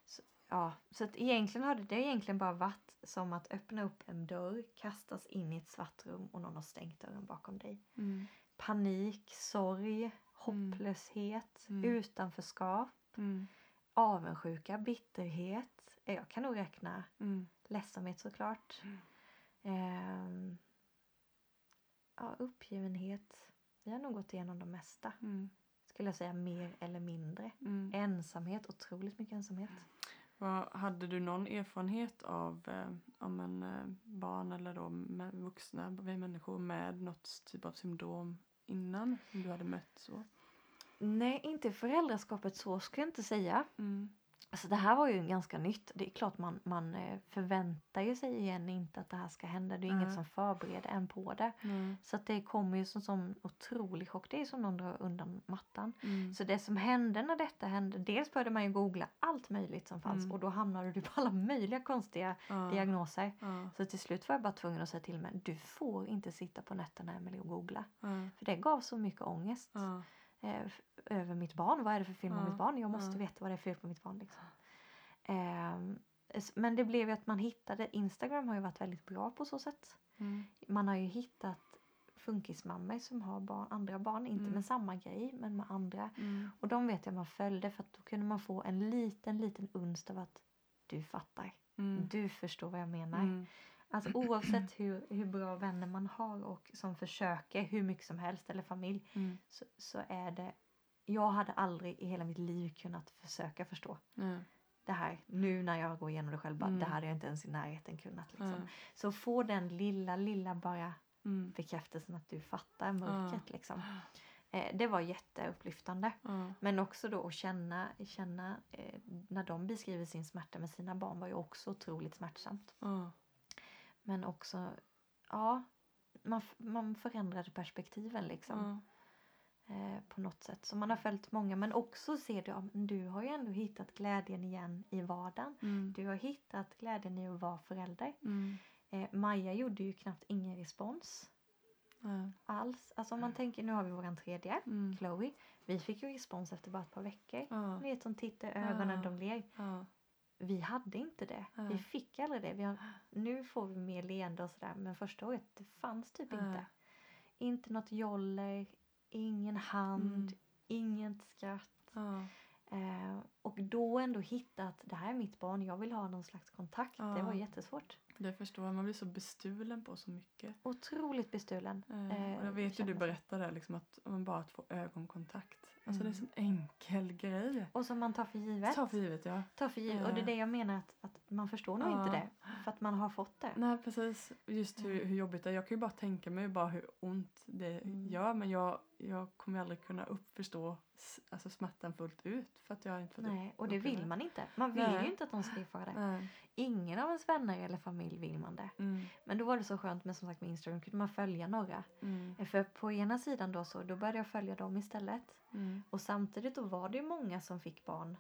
Så, ja, så att egentligen har det, det har egentligen bara varit som att öppna upp en dörr, kastas in i ett svart rum och någon har stängt dörren bakom dig. Mm. Panik, sorg, hopplöshet, Mm. utanförskap, Mm. Avundsjuka, bitterhet. Eh, Jag kan nog räkna Mm. ledsamhet såklart. Mm. Ehm, ja, uppgivenhet. Vi har nog gått igenom de mesta. Mm. Skulle jag säga mer eller mindre. Mm. Ensamhet, otroligt mycket ensamhet. Vad, hade du någon erfarenhet av eh, om en eh, barn eller då vuxna vi människor med något typ av syndrom innan som du hade mött så? Nej, inte föräldraskapet så ska jag inte säga. Mm. Alltså det här var ju ganska nytt. Det är klart man, man eh, förväntar ju sig igen inte att det här ska hända. Det är inget Nej. som förbereder en på det. Mm. Så att det kommer ju som, som otrolig chock. Det är som någon drar undan mattan. Mm. Så det som hände när detta hände, dels började man ju googla allt möjligt som fanns Mm. och då hamnade du på alla möjliga konstiga diagnoser. Så till slut var jag bara tvungen att säga till mig, du får inte sitta på nätterna Emelie och googla. För det gav så mycket ångest eh, över mitt barn. Vad är det för fel med Ja, mitt barn? Jag måste ja. veta vad det är för fel på mitt barn. Liksom. S- men det blev ju att man hittade, Instagram har ju varit väldigt bra på så sätt. Mm. Man har ju hittat funkismammor som har barn, andra barn, inte Mm. med samma grej men med andra. Mm. Och de vet jag man följde för att då kunde man få en liten, liten unst av att du fattar. Mm. Du förstår vad jag menar. Mm. Alltså oavsett hur, hur bra vänner man har och som försöker hur mycket som helst eller familj Mm. så, så är det jag hade aldrig i hela mitt liv kunnat försöka förstå Ja. det här. Nu när jag går igenom det själv, bara, Mm. det hade jag inte ens i närheten kunnat. Liksom. Ja. Så få den lilla, lilla bara Mm. bekräftelsen att du fattar mörkret. Liksom. Eh, det var jätteupplyftande. Men också då att känna, känna eh, när de beskriver sin smärta med sina barn var ju också otroligt smärtsamt. Men också, ja, man, man förändrade perspektiven liksom. Eh, på något sätt. Så man har följt många men också ser du, ja, men du har ju ändå hittat glädjen igen i vardagen. Mm. Du har hittat glädjen i att vara förälder. Mm. Eh, Maja gjorde ju knappt ingen respons Ja. alls. Alltså om man tänker, nu har vi våran tredje, Mm. Chloe. Vi fick ju respons efter bara ett par veckor. Ja. Ni vet, de tittar i ögonen, de ler. Vi hade inte det. Vi fick aldrig det. Vi har, nu får vi mer leende och sådär. Men första året, det fanns typ inte. Inte något joller, ingen hand, Mm. inget skratt. Ja. Eh, och då ändå hitta att det här är mitt barn, jag vill ha någon slags kontakt. Det Ja. var jättesvårt. Det förstår jag. Man blir så bestulen på så mycket. Otroligt bestulen. Eh, och jag vet ju du berättade där, liksom att om bara att få ögonkontakt. Alltså det är en Mm. sån enkel grej. Och som man tar för givet. Ta för givet ja. Ta för givet. Och det är Eh. det jag menar att, att man förstår nog inte det. För att man har fått det. Nej precis. Just hur, Mm. hur jobbigt det är. Jag kan ju bara tänka mig bara hur ont det Mm. gör. Men jag, jag kommer aldrig kunna uppförstå alltså smärtan fullt ut. För att jag inte fått Nej, och det vill man inte. Man vill Nej. ju inte att de ska erfara det. Nej. Ingen av ens vänner eller familj vill man det. Mm. Men då var det så skönt med som sagt med Instagram kunde man följa några. Mm. För på ena sidan då så då började jag följa dem istället. Mm. Och samtidigt då var det många som fick barn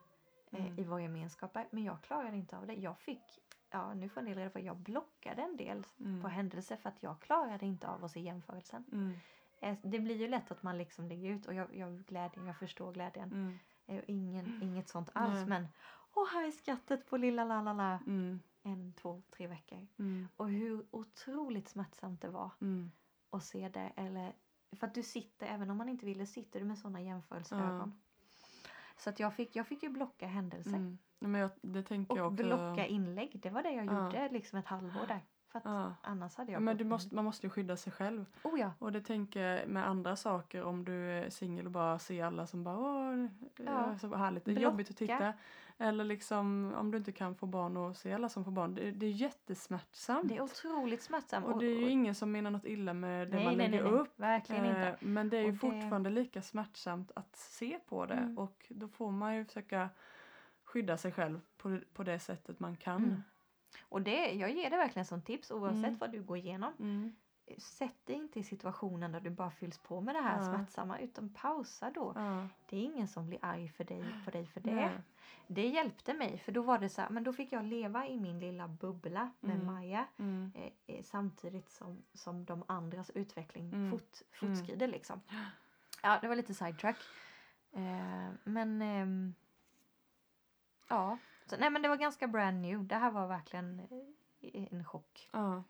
eh, Mm. i våra gemenskaper. Men jag klarade inte av det. Jag fick, ja nu får en del reda på jag blockade en del Mm. på händelser för att jag klarade inte av att se jämförelsen. Mm. Eh, Det blir ju lätt att man liksom lägger ut och jag, jag glädjen, jag förstår glädjen. Mm. Eh, Ingen, inget sånt alls Nej. men åh här är skrattet på lilla lalala. Mm. En, två, tre veckor. Mm. Och hur otroligt smärtsamt det var Mm. att se det. Eller, för att du sitter, även om man inte ville, sitter du med sådana jämförelseögon. Så att jag fick, jag fick ju blocka händelser. Mm. Men jag, det tänker jag Och också. blocka inlägg. Det var det jag Ja. gjorde liksom ett halvår där. För Ja. annars hade Ja, jag men du måste, man måste ju skydda sig själv. Oh ja. Och det tänker jag med andra saker om du är singel och bara ser alla som bara åh, Ja. ja. så härligt, det är Blocka. jobbigt att titta. Eller liksom om du inte kan få barn och se alla som får barn. Det, det är jättesmärtsamt. Det är otroligt smärtsamt. och det är ju ingen som menar något illa med det nej, man nej, lägger nej, nej. upp. Verkligen inte. Eh, Men det är ju det- fortfarande lika smärtsamt att se på det. Mm. Och då får man ju försöka skydda sig själv på, på det sättet man kan. Mm. Och det, jag ger det verkligen som tips oavsett Mm. vad du går igenom. Mm. Sätt dig inte i situationen där du bara fylls på med det här Ja. smärtsamma utan pausa då. Ja. Det är ingen som blir arg för dig, på dig för det. Nej. Det hjälpte mig för då var det så här, men då fick jag leva i min lilla bubbla med Mm. Maja Mm. eh, eh, samtidigt som, som de andras utveckling Mm. fort, fortskrider liksom. Ja, det var lite sidetrack. Eh, men ehm, ja, Så, nej men det var ganska brand new. Det här var verkligen eh, en chock. Ja.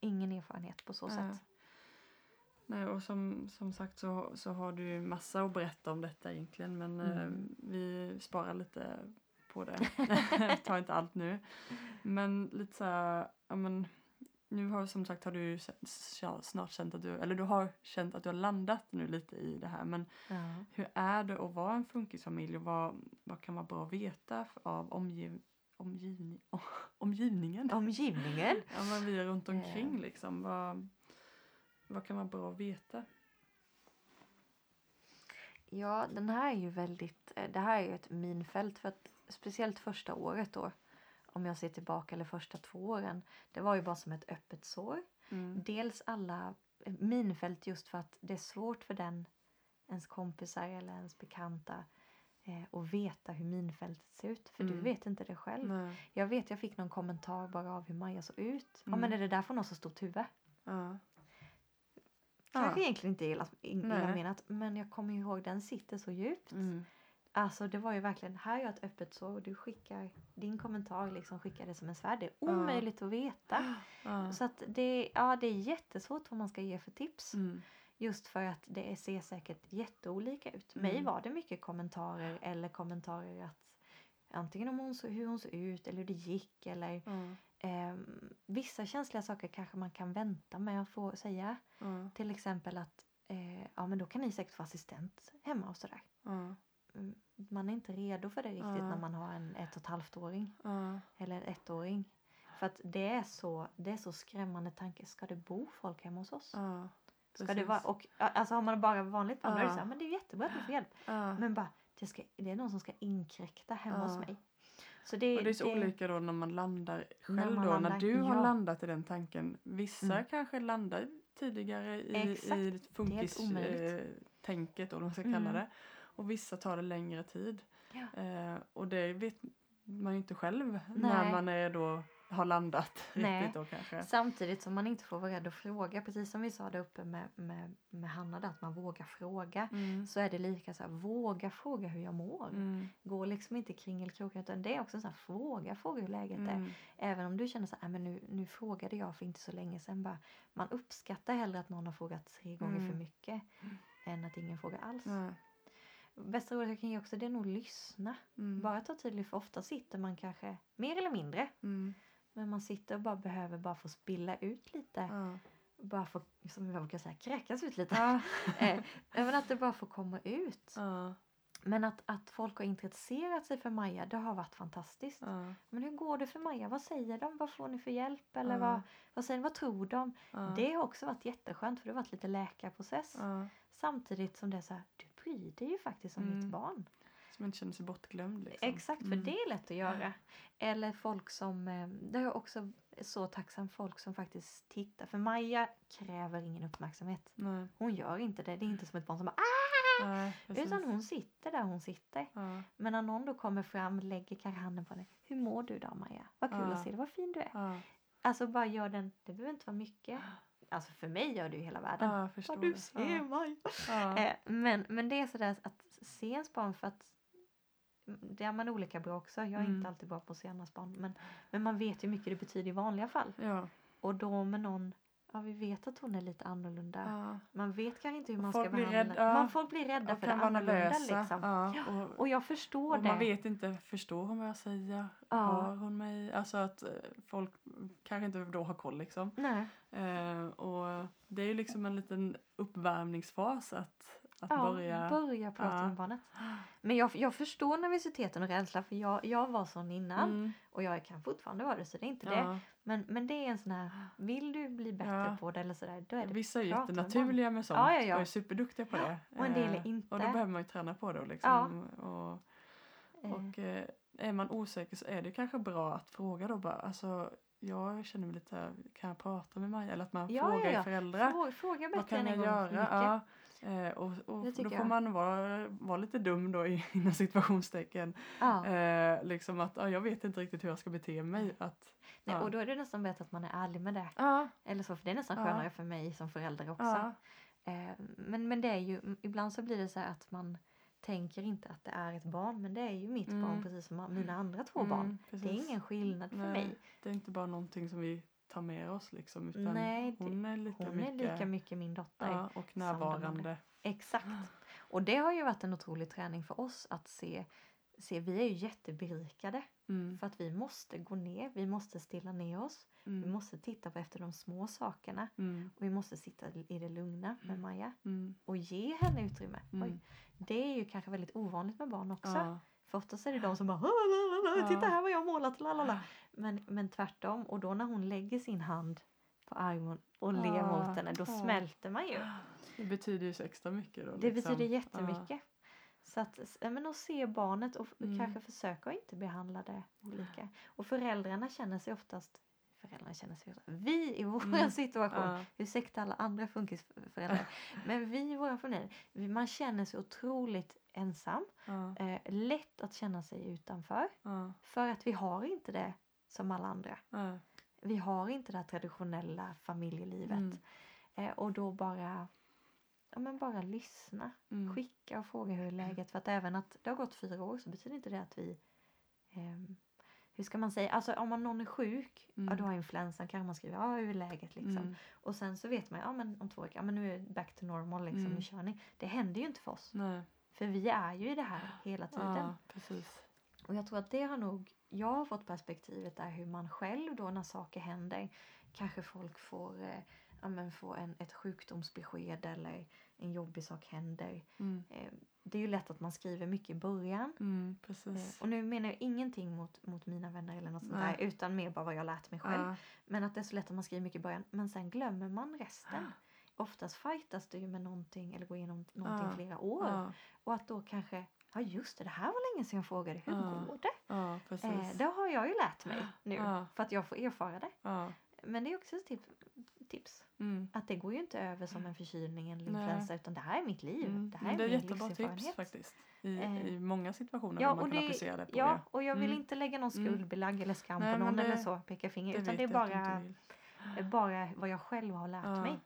Ingen erfarenhet på så Nej. sätt. Nej, och som, som sagt så, så har du massa att berätta om detta egentligen men eh, Mm. vi sparar lite på det. Ta inte allt nu. Men lite så här, ja men nu har som sagt har du snart känt att du, eller du har känt att du har landat nu lite i det här men Ja. hur är det att vara en funkisfamilj och vad, vad kan vara bra att veta av omgiv, omgivning, omgivningen? Omgivningen. Ja men vi runt Eh. omkring liksom. Vad, vad kan vara bra att veta? Ja, den här är ju väldigt... eh, Det här är ju ett minfält för att speciellt första året då. Om jag ser tillbaka, eller första två åren. Det var ju bara som ett öppet sår. Mm. Dels alla eh, minfält just för att det är svårt för den, ens kompisar eller ens bekanta eh, att veta hur minfältet ser ut. För du Mm. vet inte det själv. Nej. Jag vet, jag fick någon kommentar bara av hur Maja såg ut. Ja, Mm. men är det därför hon har så stort huvud? Ja. Kanske Ja. egentligen inte illa, illa menat, men jag kommer ihåg den sitter så djupt. Mm. Alltså det var ju verkligen, här är ett öppet sår och du skickar din kommentar liksom skickar det som en svärd. Det är omöjligt att veta. Ja. Så att det, ja, det är jättesvårt vad man ska ge för tips. Mm. Just för att det ser säkert jätteolika ut. Mig Mm. var det mycket kommentarer eller kommentarer att antingen om hon så, hur hon såg ut eller hur det gick eller Ja. ehm, vissa känsliga saker kanske man kan vänta med att få säga. Ja. Till exempel att eh, ja men då kan ni säkert få assistent hemma och sådär. Mm, Man är inte redo för det riktigt Ja. när man har en ett och ett halvt åring Ja. eller ettåring. För att det är så, det är så skrämmande tanke. Ska det bo folk hemma hos oss? Ja. Ska det vara, och, ja, alltså har man bara vanligt barn då är det Ja. så här, men det är jättebra att du får hjälp. Ja. Men bara, det, ska, det är någon som ska inkräkta hemma Ja. hos mig. Så det, Och det är så olika då när man landar själv man då. landar, när du har ja. landat i den tanken. Vissa Mm. kanske landar tidigare i, Exakt. i funkis-tänket eh, tänket, om man ska Mm. kalla det. Och vissa tar det längre tid. Ja. Eh, och det vet man ju inte själv när Nej. man är då har landat Nej. riktigt då kanske. Samtidigt som man inte får vara rädd att fråga, precis som vi sa där uppe med, med, med Hanna, där, att man vågar fråga. Mm. Så är det lika så här, våga fråga hur jag mår. Mm. Gå liksom inte kringelkrokar utan det är också så här, fråga, fråga hur läget är. Mm. Även om du känner så här, "Ah, men nu, nu frågade jag för inte så länge sedan. Bara, man uppskattar hellre att någon har frågat tre gånger Mm. för mycket än att ingen frågar alls. Bästa rådet jag kan ge också det är nog lyssna. Mm. Bara ta tid, för ofta sitter man kanske mer eller mindre. Mm. Men man sitter och bara behöver bara få spilla ut lite. Ja. Bara få, som jag brukar säga, kräkas ut lite. Ja. eh, att det bara får komma ut. Ja. Men att, att folk har intresserat sig för Maja, det har varit fantastiskt. Ja. Men hur går det för Maja? Vad säger de? Vad får ni för hjälp? Eller Ja. vad, vad, säger, vad tror de? Ja. Det har också varit jätteskönt för det har varit lite läkarprocess. Samtidigt som det är så här, dig ju faktiskt om Mm. ditt barn. Man inte känner sig bortglömd. Liksom. Exakt, för Mm. det är lätt att göra. Eller folk som, eh, det är jag också så tacksam folk som faktiskt tittar. För Maja kräver ingen uppmärksamhet. Nej. Hon gör inte det. Det är inte som ett barn som bara ah! Nej. Utan hon sitter där hon sitter. Ja. Men när någon då kommer fram, lägger kanske handen på henne. Hur mår du då Maja? Vad kul Ja. att se dig, vad fin du är. Ja. Alltså bara gör den, det behöver inte vara mycket. Alltså för mig gör det ju hela världen. Ja, jag Vad du ser Ja. Maja. Ja. Eh, men, men det är sådär att se ens barn för att det är man olika bra också. Jag är Mm. inte alltid bra på att se andras barn. Men, men man vet ju hur mycket det betyder i vanliga fall. Ja. Och då med någon, ja vi vet att hon är lite annorlunda. Ja. Man vet kanske inte hur man folk ska behandla. rädda, ja. Man, folk blir rädda Och för det annorlunda nervösa. liksom. Ja. Och, Och jag förstår och det. man vet inte, förstår hon vad jag säger? Hör hon mig? Alltså att eh, folk kanske inte då har koll liksom. Eh, och det är ju liksom en liten uppvärmningsfas att, att Ja, börja. börja prata Ja. med barnet. Men jag, jag förstår nervositeten och rädslan för jag, jag var sån innan Mm. och jag kan fortfarande vara det så det är inte det. Ja. Men, men det är en sån här, vill du bli bättre på det eller sådär, då är det Vissa är prata med jättenaturliga med sånt Ja, ja, ja. och är superduktiga på det. Och en del är Eh, inte. Och då behöver man ju träna på det. Liksom. Och, Eh, och eh, är man osäker så är det kanske bra att fråga då bara. Alltså, jag känner mig lite kan jag prata med Maja? Eller att man Ja, frågar ja, ja. föräldrar. Fråga, fråga Vad bättre kan än en jag göra? Ja. Eh, och och då får jag. man vara, vara lite dum då i- inom situationstecken. Ja. Eh, liksom att ja, jag vet inte riktigt hur jag ska bete mig. Att, Nej, ja. och då är det nästan bättre att man är ärlig med det. ja, Eller så, för det är nästan skönare för mig som förälder också. Eh, men, men det är ju, ibland så blir det så här att man tänker inte att det är ett barn men det är ju mitt Mm. barn precis som mina andra två barn. Mm, Det är precis. ingen skillnad för Nej, mig. Det är inte bara någonting som vi tar med oss liksom utan Nej, det- hon är lika Hon mycket, är lika mycket min dotter. ja, och närvarande. Exakt. Och det har ju varit en otrolig träning för oss att se, se vi är ju jätteberikade Mm, för att vi måste gå ner, vi måste stilla ner oss, vi mm, måste titta på efter de små sakerna mm, och vi måste sitta i det lugna med Mm. Maja mm, och ge henne utrymme. mm. Oj, det är ju kanske väldigt ovanligt med barn också. Ja, För oftast är det de som bara "Lalalala, titta Ja. här vad jag har målat lalala. Men, men tvärtom och då när hon lägger sin hand på armen och ler Ja. mot henne då Ja. smälter man ju. Det betyder ju så extra mycket då. Det liksom. betyder jättemycket. Så att, ja, men att se barnet och Mm. kanske försöka att inte behandla det olika. Och föräldrarna känner sig oftast, föräldrarna känner sig vi i vår Mm. situation, Ja, ursäkta alla andra funkisföräldrar, men vi i våra familjer, vi- man känner sig otroligt ensam, ja, eh, lätt att känna sig utanför, ja, för att vi har inte det som alla andra. ja. Vi har inte det här traditionella familjelivet. Mm. Eh, och då bara, ja men bara lyssna Mm. skicka och fråga hur är läget. För att även att det har gått fyra år så betyder inte det att vi... ehm, hur ska man säga? Alltså om man någon är sjuk, ja Mm. då har influensan kanske man skriver ja hur är läget liksom. Mm. Och sen så vet man ja men om två veckor, ja men nu är det back to normal liksom, Mm. nu kör ni. Det händer ju inte för oss. Nej. För vi är ju i det här hela tiden. Ja, precis. Och jag tror att det har nog, jag har fått perspektivet där hur man själv då när saker händer, kanske folk får, eh, ja, men får en, ett sjukdomsbesked eller en jobbig sak händer. Mm. Eh, det är ju lätt att man skriver mycket i början. Mm, Eh, och nu menar jag ingenting mot, mot mina vänner eller något sånt Nej. där utan mer bara vad jag lärt mig själv. Ja, Men att det är så lätt att man skriver mycket i början men sen glömmer man resten. Oftast fightas du ju med någonting eller går igenom någonting Ja. flera år. ja, Och att då kanske, ja just det, det här var länge sedan jag frågade, hur Ja. går det? ja. Eh, det har jag ju lärt mig nu för att jag får erfara det. Men det är också ett tip, tips. Mm. Att det går ju inte över som en förkylning eller influensa utan det här är mitt liv. Mm. Det här är, det är min jättebra tips faktiskt. I, Eh, I många situationer ja, man kunna det- applicera det på Ja, det. och jag vill Mm. inte lägga någon Mm. skuldbelägg eller skam Nej, på någon det- eller så, peka finger. utan vet det är bara, bara vad jag själv har lärt mig.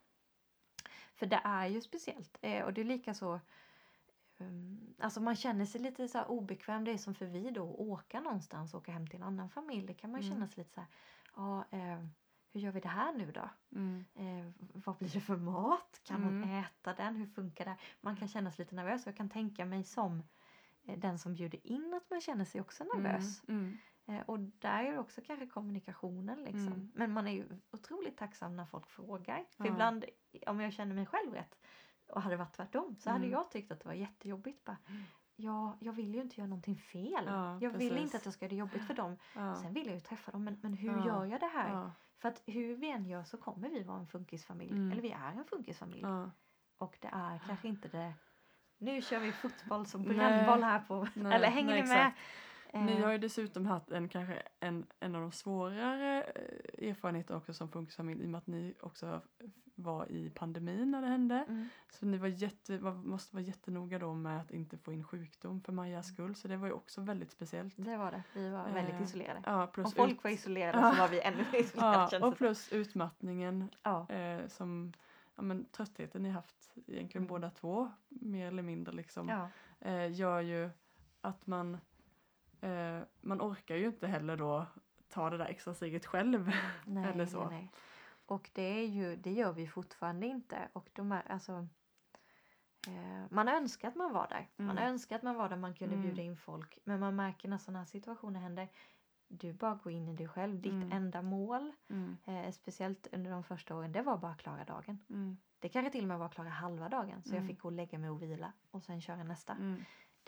För det är ju speciellt. Eh, och det är lika så um, Alltså man känner sig lite så obekväm. Det är som för vi då att åka någonstans och åka hem till en annan familj. Det kan man Mm. känna sig lite så här. Ja, eh, hur gör vi det här nu då? Mm. Eh, vad blir det för mat? Kan Mm. äta den? Hur funkar det? Man kan känna sig lite nervös. Och jag kan tänka mig som eh, den som bjuder in att man känner sig också nervös. Mm. Eh, och där är det också kanske kommunikationen liksom. Mm. Men man är ju otroligt tacksam när folk frågar. För Ja. ibland, om jag känner mig själv rätt och hade varit tvärtom så hade Mm. jag tyckt att det var jättejobbigt. Bara, ja, jag vill ju inte göra någonting fel. Ja, jag vill precis. inte att jag ska göra det jobbigt för dem. Ja. Sen vill jag ju träffa dem, men, men hur Ja. gör jag det här? För att hur vi än gör så kommer vi vara en funkisfamilj. Mm. Eller vi är en funkisfamilj. Och det är kanske inte det... Nu kör vi fotboll som brännboll här på... Nej, eller hänger nej, ni med? exakt. Ni Eh, har ju dessutom haft en, kanske en, en av de svårare eh, erfarenheter också som funkisfamilj i och med att ni också var i pandemin när det hände. mm. Så ni var jätte, var, måste vara jättenoga då med att inte få in sjukdom för Majas skull. Så det var ju också väldigt speciellt. Det var det. Vi var väldigt Eh, isolerade. Ja, plus Om folk ut- var isolerade Ja. så var vi ännu mer isolerade ja, och det plus utmattningen Ja. eh, som ja, men, tröttheten ni haft egentligen Mm. båda två mer eller mindre liksom eh, gör ju att man eh, man orkar ju inte heller då ta det där extra steget själv. Nej, Eller så. Nej, nej. Och det, är ju, det gör vi fortfarande inte. Och de är, alltså, eh, man önskar att man var där. Man Mm. önskar att man var där man kunde Mm. bjuda in folk. Men man märker när sådana här situationer händer. Du bara går in i dig själv. Ditt Mm. enda mål, Mm, eh, speciellt under de första åren, det var bara att klara dagen. mm, Det kanske till och med var att klara halva dagen. Så jag Mm. fick gå och lägga mig och vila och sen köra nästa.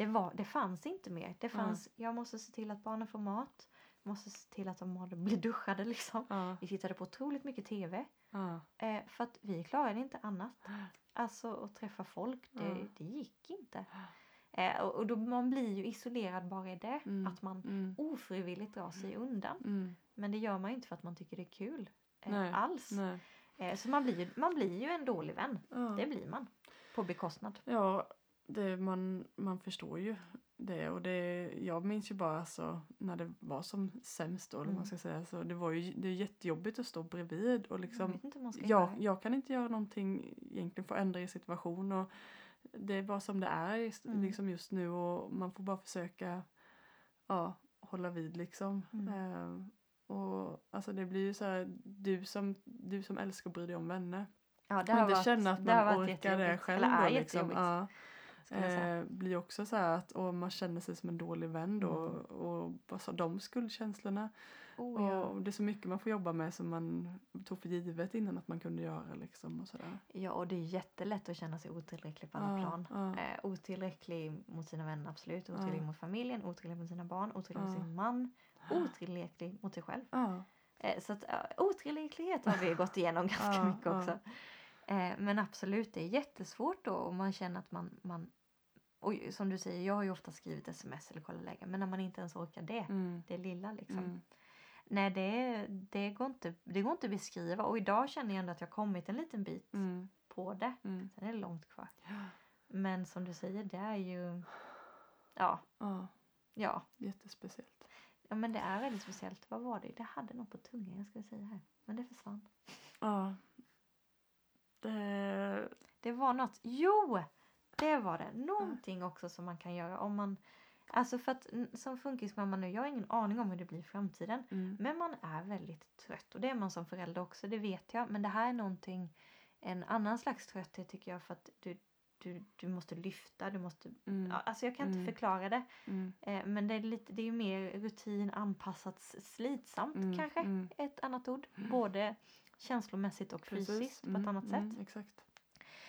Mm, Det, var, det fanns inte mer. Det fanns, jag måste se till att barnen får mat. Måste se till att de blir duschade liksom. Vi tittade på otroligt mycket TV. Eh, för att vi klarade inte annat. Alltså att träffa folk, det, det gick inte. Eh, och och då, man blir ju isolerad bara i det. Mm. Att man mm, ofrivilligt drar sig undan. mm. Men det gör man ju inte för att man tycker det är kul. Eh, Nej, alls. Nej. Eh, så man blir, ju- man blir ju en dålig vän. Ja. Det blir man. På bekostnad. Ja, det, man, man förstår ju det och det, jag minns ju bara alltså, när det var som sämst då, Mm. man ska säga, så det var ju det är jättejobbigt att stå bredvid och jag liksom jag, det. jag kan inte göra någonting egentligen för att ändra i situation och det är bara som det är just- Mm. liksom just nu och man får bara försöka ja, hålla vid liksom. Mm. Eh, och alltså det blir ju så här, du som, du som älskar att bry dig om vänner. Ja, det och har inte varit, känna att det man varit orkar det själv Eller är då liksom. Ja. Eh, blir också så här att och man känner sig som en dålig vän då Mm. och bara så de skuldkänslorna. Oh, ja. Och det är så mycket man får jobba med som man tog för givet innan att man kunde göra liksom och sådär. ja, och det är jättelätt att känna sig otillräcklig på alla Ja, plan. ja. Eh, otillräcklig mot sina vänner, absolut. Otillräcklig mot familjen, otillräcklig mot sina barn, otillräcklig mot sin man. Otillräcklig mot sig själv. Eh, så att otillräcklighet har vi gått igenom ganska mycket också. Eh, men absolut, det är jättesvårt då om man känner att man, man och som du säger, jag har ju ofta skrivit sms eller kollat läge, men när man inte ens orkar det, Mm. det lilla liksom. Mm. Nej, det, det, går inte, det går inte att beskriva och idag känner jag ändå att jag kommit en liten bit Mm. på det. Mm. Sen är det långt kvar. Men som du säger, det är ju... Ja, Ja, ja. jättespeciellt. Ja men det är väldigt speciellt. Vad var det? Det hade något på tungan jag skulle säga här. Men det försvann. Ja. Det... Det var något. Jo! Det var det. Någonting också som man kan göra om man... Alltså för att som funkismamma nu, jag har ingen aning om hur det blir i framtiden. Mm. Men man är väldigt trött och det är man som förälder också, det vet jag. Men det här är någonting, en annan slags trötthet tycker jag för att du, du, du måste lyfta, du måste... Mm. Alltså jag kan inte Mm. förklara det. Mm. Eh, men det är, lite, det är mer rutin, anpassat, slitsamt Mm. kanske. Ett annat ord. Både känslomässigt och Precis. fysiskt på ett Mm, annat mm, sätt. Exakt.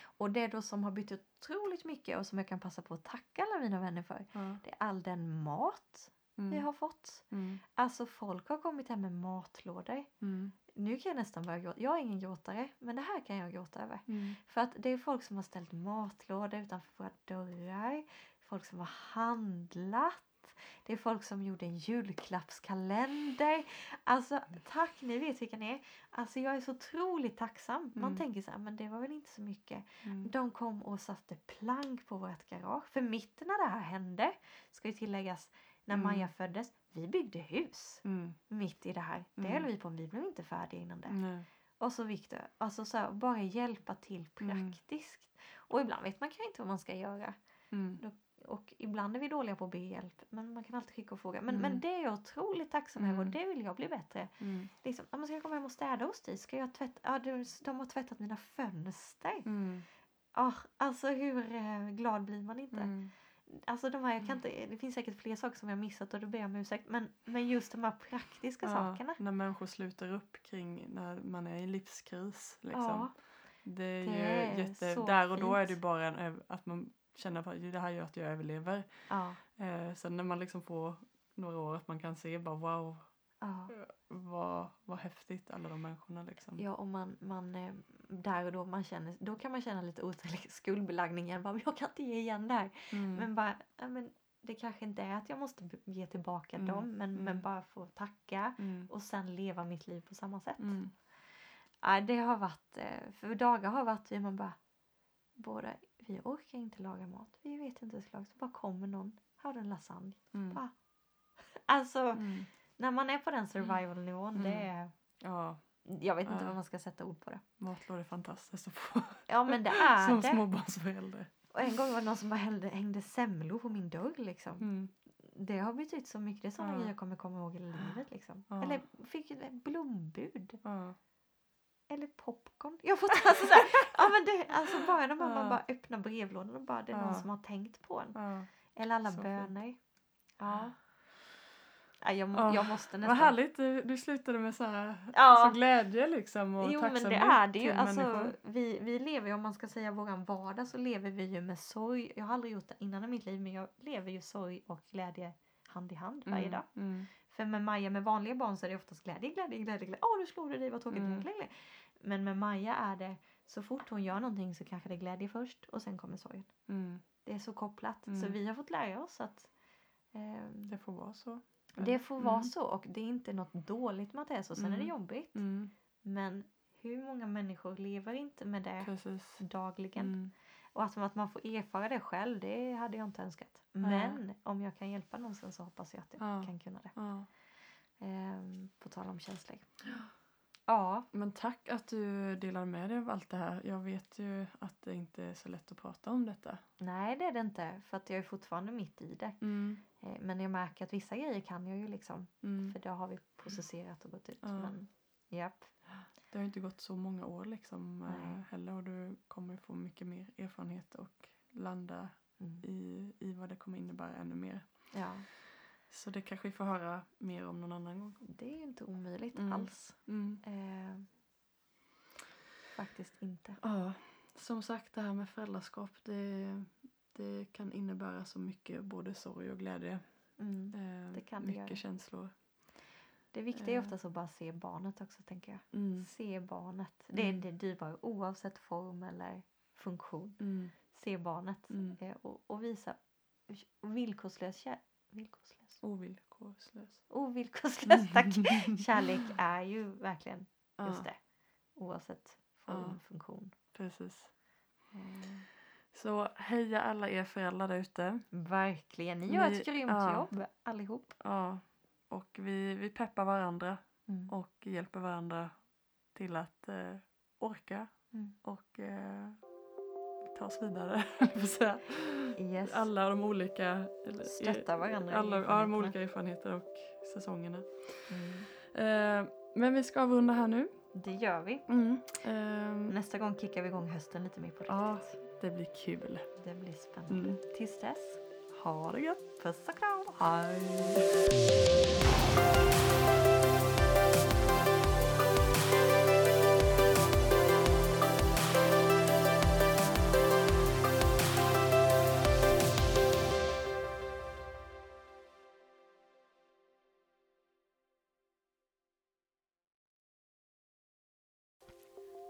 Och det då som har betytt otroligt mycket och som jag kan passa på att tacka alla mina vänner för. Ja. Det är all den mat Mm. vi har fått. Mm. Alltså folk har kommit hem med matlådor. Mm. Nu kan jag nästan börja gråta. Jag är ingen gråtare, men det här kan jag gråta över. Mm. För att det är folk som har ställt matlådor utanför våra dörrar. Folk som har handlat. Det är folk som gjorde en julklappskalender. Alltså tack, ni vet vilka ni är. Alltså jag är så otroligt tacksam. Man Mm. tänker så här, men det var väl inte så mycket. Mm. De kom och satte plank på vårt garage. För mitt när det här hände, ska ju tilläggas, när Mm. Maja föddes, vi byggde hus Mm. mitt i det här. Det Mm. höll vi på med, vi blev inte färdiga innan det. Nej. Och så Viktor, alltså så här, bara hjälpa till Mm. praktiskt. Och ibland vet man kanske inte vad man ska göra. Mm. Och ibland är vi dåliga på att be hjälp. Men man kan alltid skicka och fråga. Men, Mm. men det är jag otroligt tacksam över och Mm. det vill jag bli bättre. Mm. Liksom, ja, men ska jag komma hem och städa hos dig? Ska jag tvätta? Ja, de, de har tvättat mina fönster. Mm. Ah, alltså hur eh, glad blir man inte? Mm. Alltså de här, jag kan inte, det finns säkert fler saker som jag missat och då ber jag om ursäkt. Men, men just de här praktiska Ja, sakerna. när människor sluter upp kring när man är i livskris. Liksom. Ja, Det är Det ju är jätte... Där och då är det bara en, att man känner att det här gör att jag överlever. ja, Eh, sen när man liksom får några år att man kan se bara wow, ja. vad, vad häftigt alla de människorna liksom. Ja, och man, man eh, där och då, man känner, då kan man känna lite otillräcklig skuldbelagning igen. Bara, "Men jag kan inte ge igen där. Mm. Men bara, ja, men det kanske inte är att jag måste ge tillbaka Mm, dem, men, men mm. bara få tacka Mm. och sen leva mitt liv på samma sätt. Mm. Ja, det har varit, eh, för dagar har varit vi man bara, båda, vi orkar inte laga mat. Vi vet inte hur det ska lagas. Så bara kommer någon, har du en lasagne? Mm. Bara. Alltså, Mm. när man är på den survival-nivån, det Mm. är, Ja, jag vet inte Ja. vad man ska sätta ord på det. matlådor är fantastiskt att få Ja, men det är som det. småbarnsförälder. Och en gång var det någon som bara hällde, hängde semlor på min dörr liksom. Mm. Det har betytt så mycket. Det är sådana Ja. grejer jag kommer komma ihåg i livet liksom. Ja. Eller fick ett blombud. Ja. Eller popcorn. Jag fått alltså så här, ja men det, alltså bara när man, Ja. bara öppnar brevlådan och bara det är någon Ja. som har tänkt på en. Ja. Eller alla Så böner. Ja. ja jag, jag måste Vad nästan. härligt, du, du slutade med så här Ja. så glädje liksom och Jo men det är det ju. Alltså, vi, vi lever ju, om man ska säga våran vardag så lever vi ju med sorg. Jag har aldrig gjort det innan i mitt liv men jag lever ju sorg och glädje hand i hand varje Mm, dag. Mm. För med Maja med vanliga barn så är det oftast glädje, glädje, glädje, glädje. Åh nu slår du dig, vad tråkigt. Mm. Glädje. Men med Maja är det så fort hon gör någonting så kanske det är glädje först och sen kommer sorgen. Mm. Det är så kopplat. Så Mm. vi har fått lära oss att ehm, Det får vara så. det får vara Mm. så och det är inte något dåligt med att det är så. Sen är det Mm. jobbigt. Mm. Men hur många människor lever inte med det Precis. dagligen? Och att, att man får erfara det själv, det hade jag inte önskat. Men om jag kan hjälpa någon sen så hoppas jag att jag Ja. kan kunna det. Ehm, på tal om känslor. Ja, Men tack att du delar med dig av allt det här. Jag vet ju att det inte är så lätt att prata om detta. nej det är det inte för att jag är fortfarande mitt i det. Mm. Eh, Men jag märker att vissa grejer kan jag ju liksom Mm. för det har vi processerat och gått ut. Ja. Men, japp. Det har ju inte gått så många år liksom eh, Nej. heller och du kommer få mycket mer erfarenhet och landa Mm. i, i vad det kommer innebära ännu mer. Ja, Så det kanske vi får höra mer om någon annan gång. det är inte omöjligt Mm. alls. Mm. Eh, faktiskt inte. Ja, som sagt det här med föräldraskap det, det kan innebära så mycket både sorg och glädje. Mm. Eh, Det kan det mycket göra. känslor. Det viktiga är Eh. oftast att bara se barnet också tänker jag. Mm. Se barnet. Det är Mm. det dyrbara oavsett form eller funktion. Mm. Se barnet Mm. eh, och, och visa villkorslös kärlek. Villkorslös. Ovillkorslös. Ovillkorslös tack. Kärlek är ju verkligen just Ja, det. Oavsett form Ja. funktion. precis. Eh, Så heja alla er föräldrar där ute. verkligen. Ni gör ett grymt ja. jobb allihop. Ja, och vi, vi peppar varandra Mm. och hjälper varandra till att eh, orka Mm. och eh, ta oss vidare. Yes. Alla de olika Stötta varandra i alla, ja, de olika erfarenheter och säsongerna. Mm. Eh, men vi ska avrunda här nu. Det gör vi. Mm. Ehm, Nästa gång kickar vi igång hösten lite mer på Ja. riktigt. det blir kul. Det blir spännande. Mm. Tills dess, Ha det gött. puss och kram! Hej.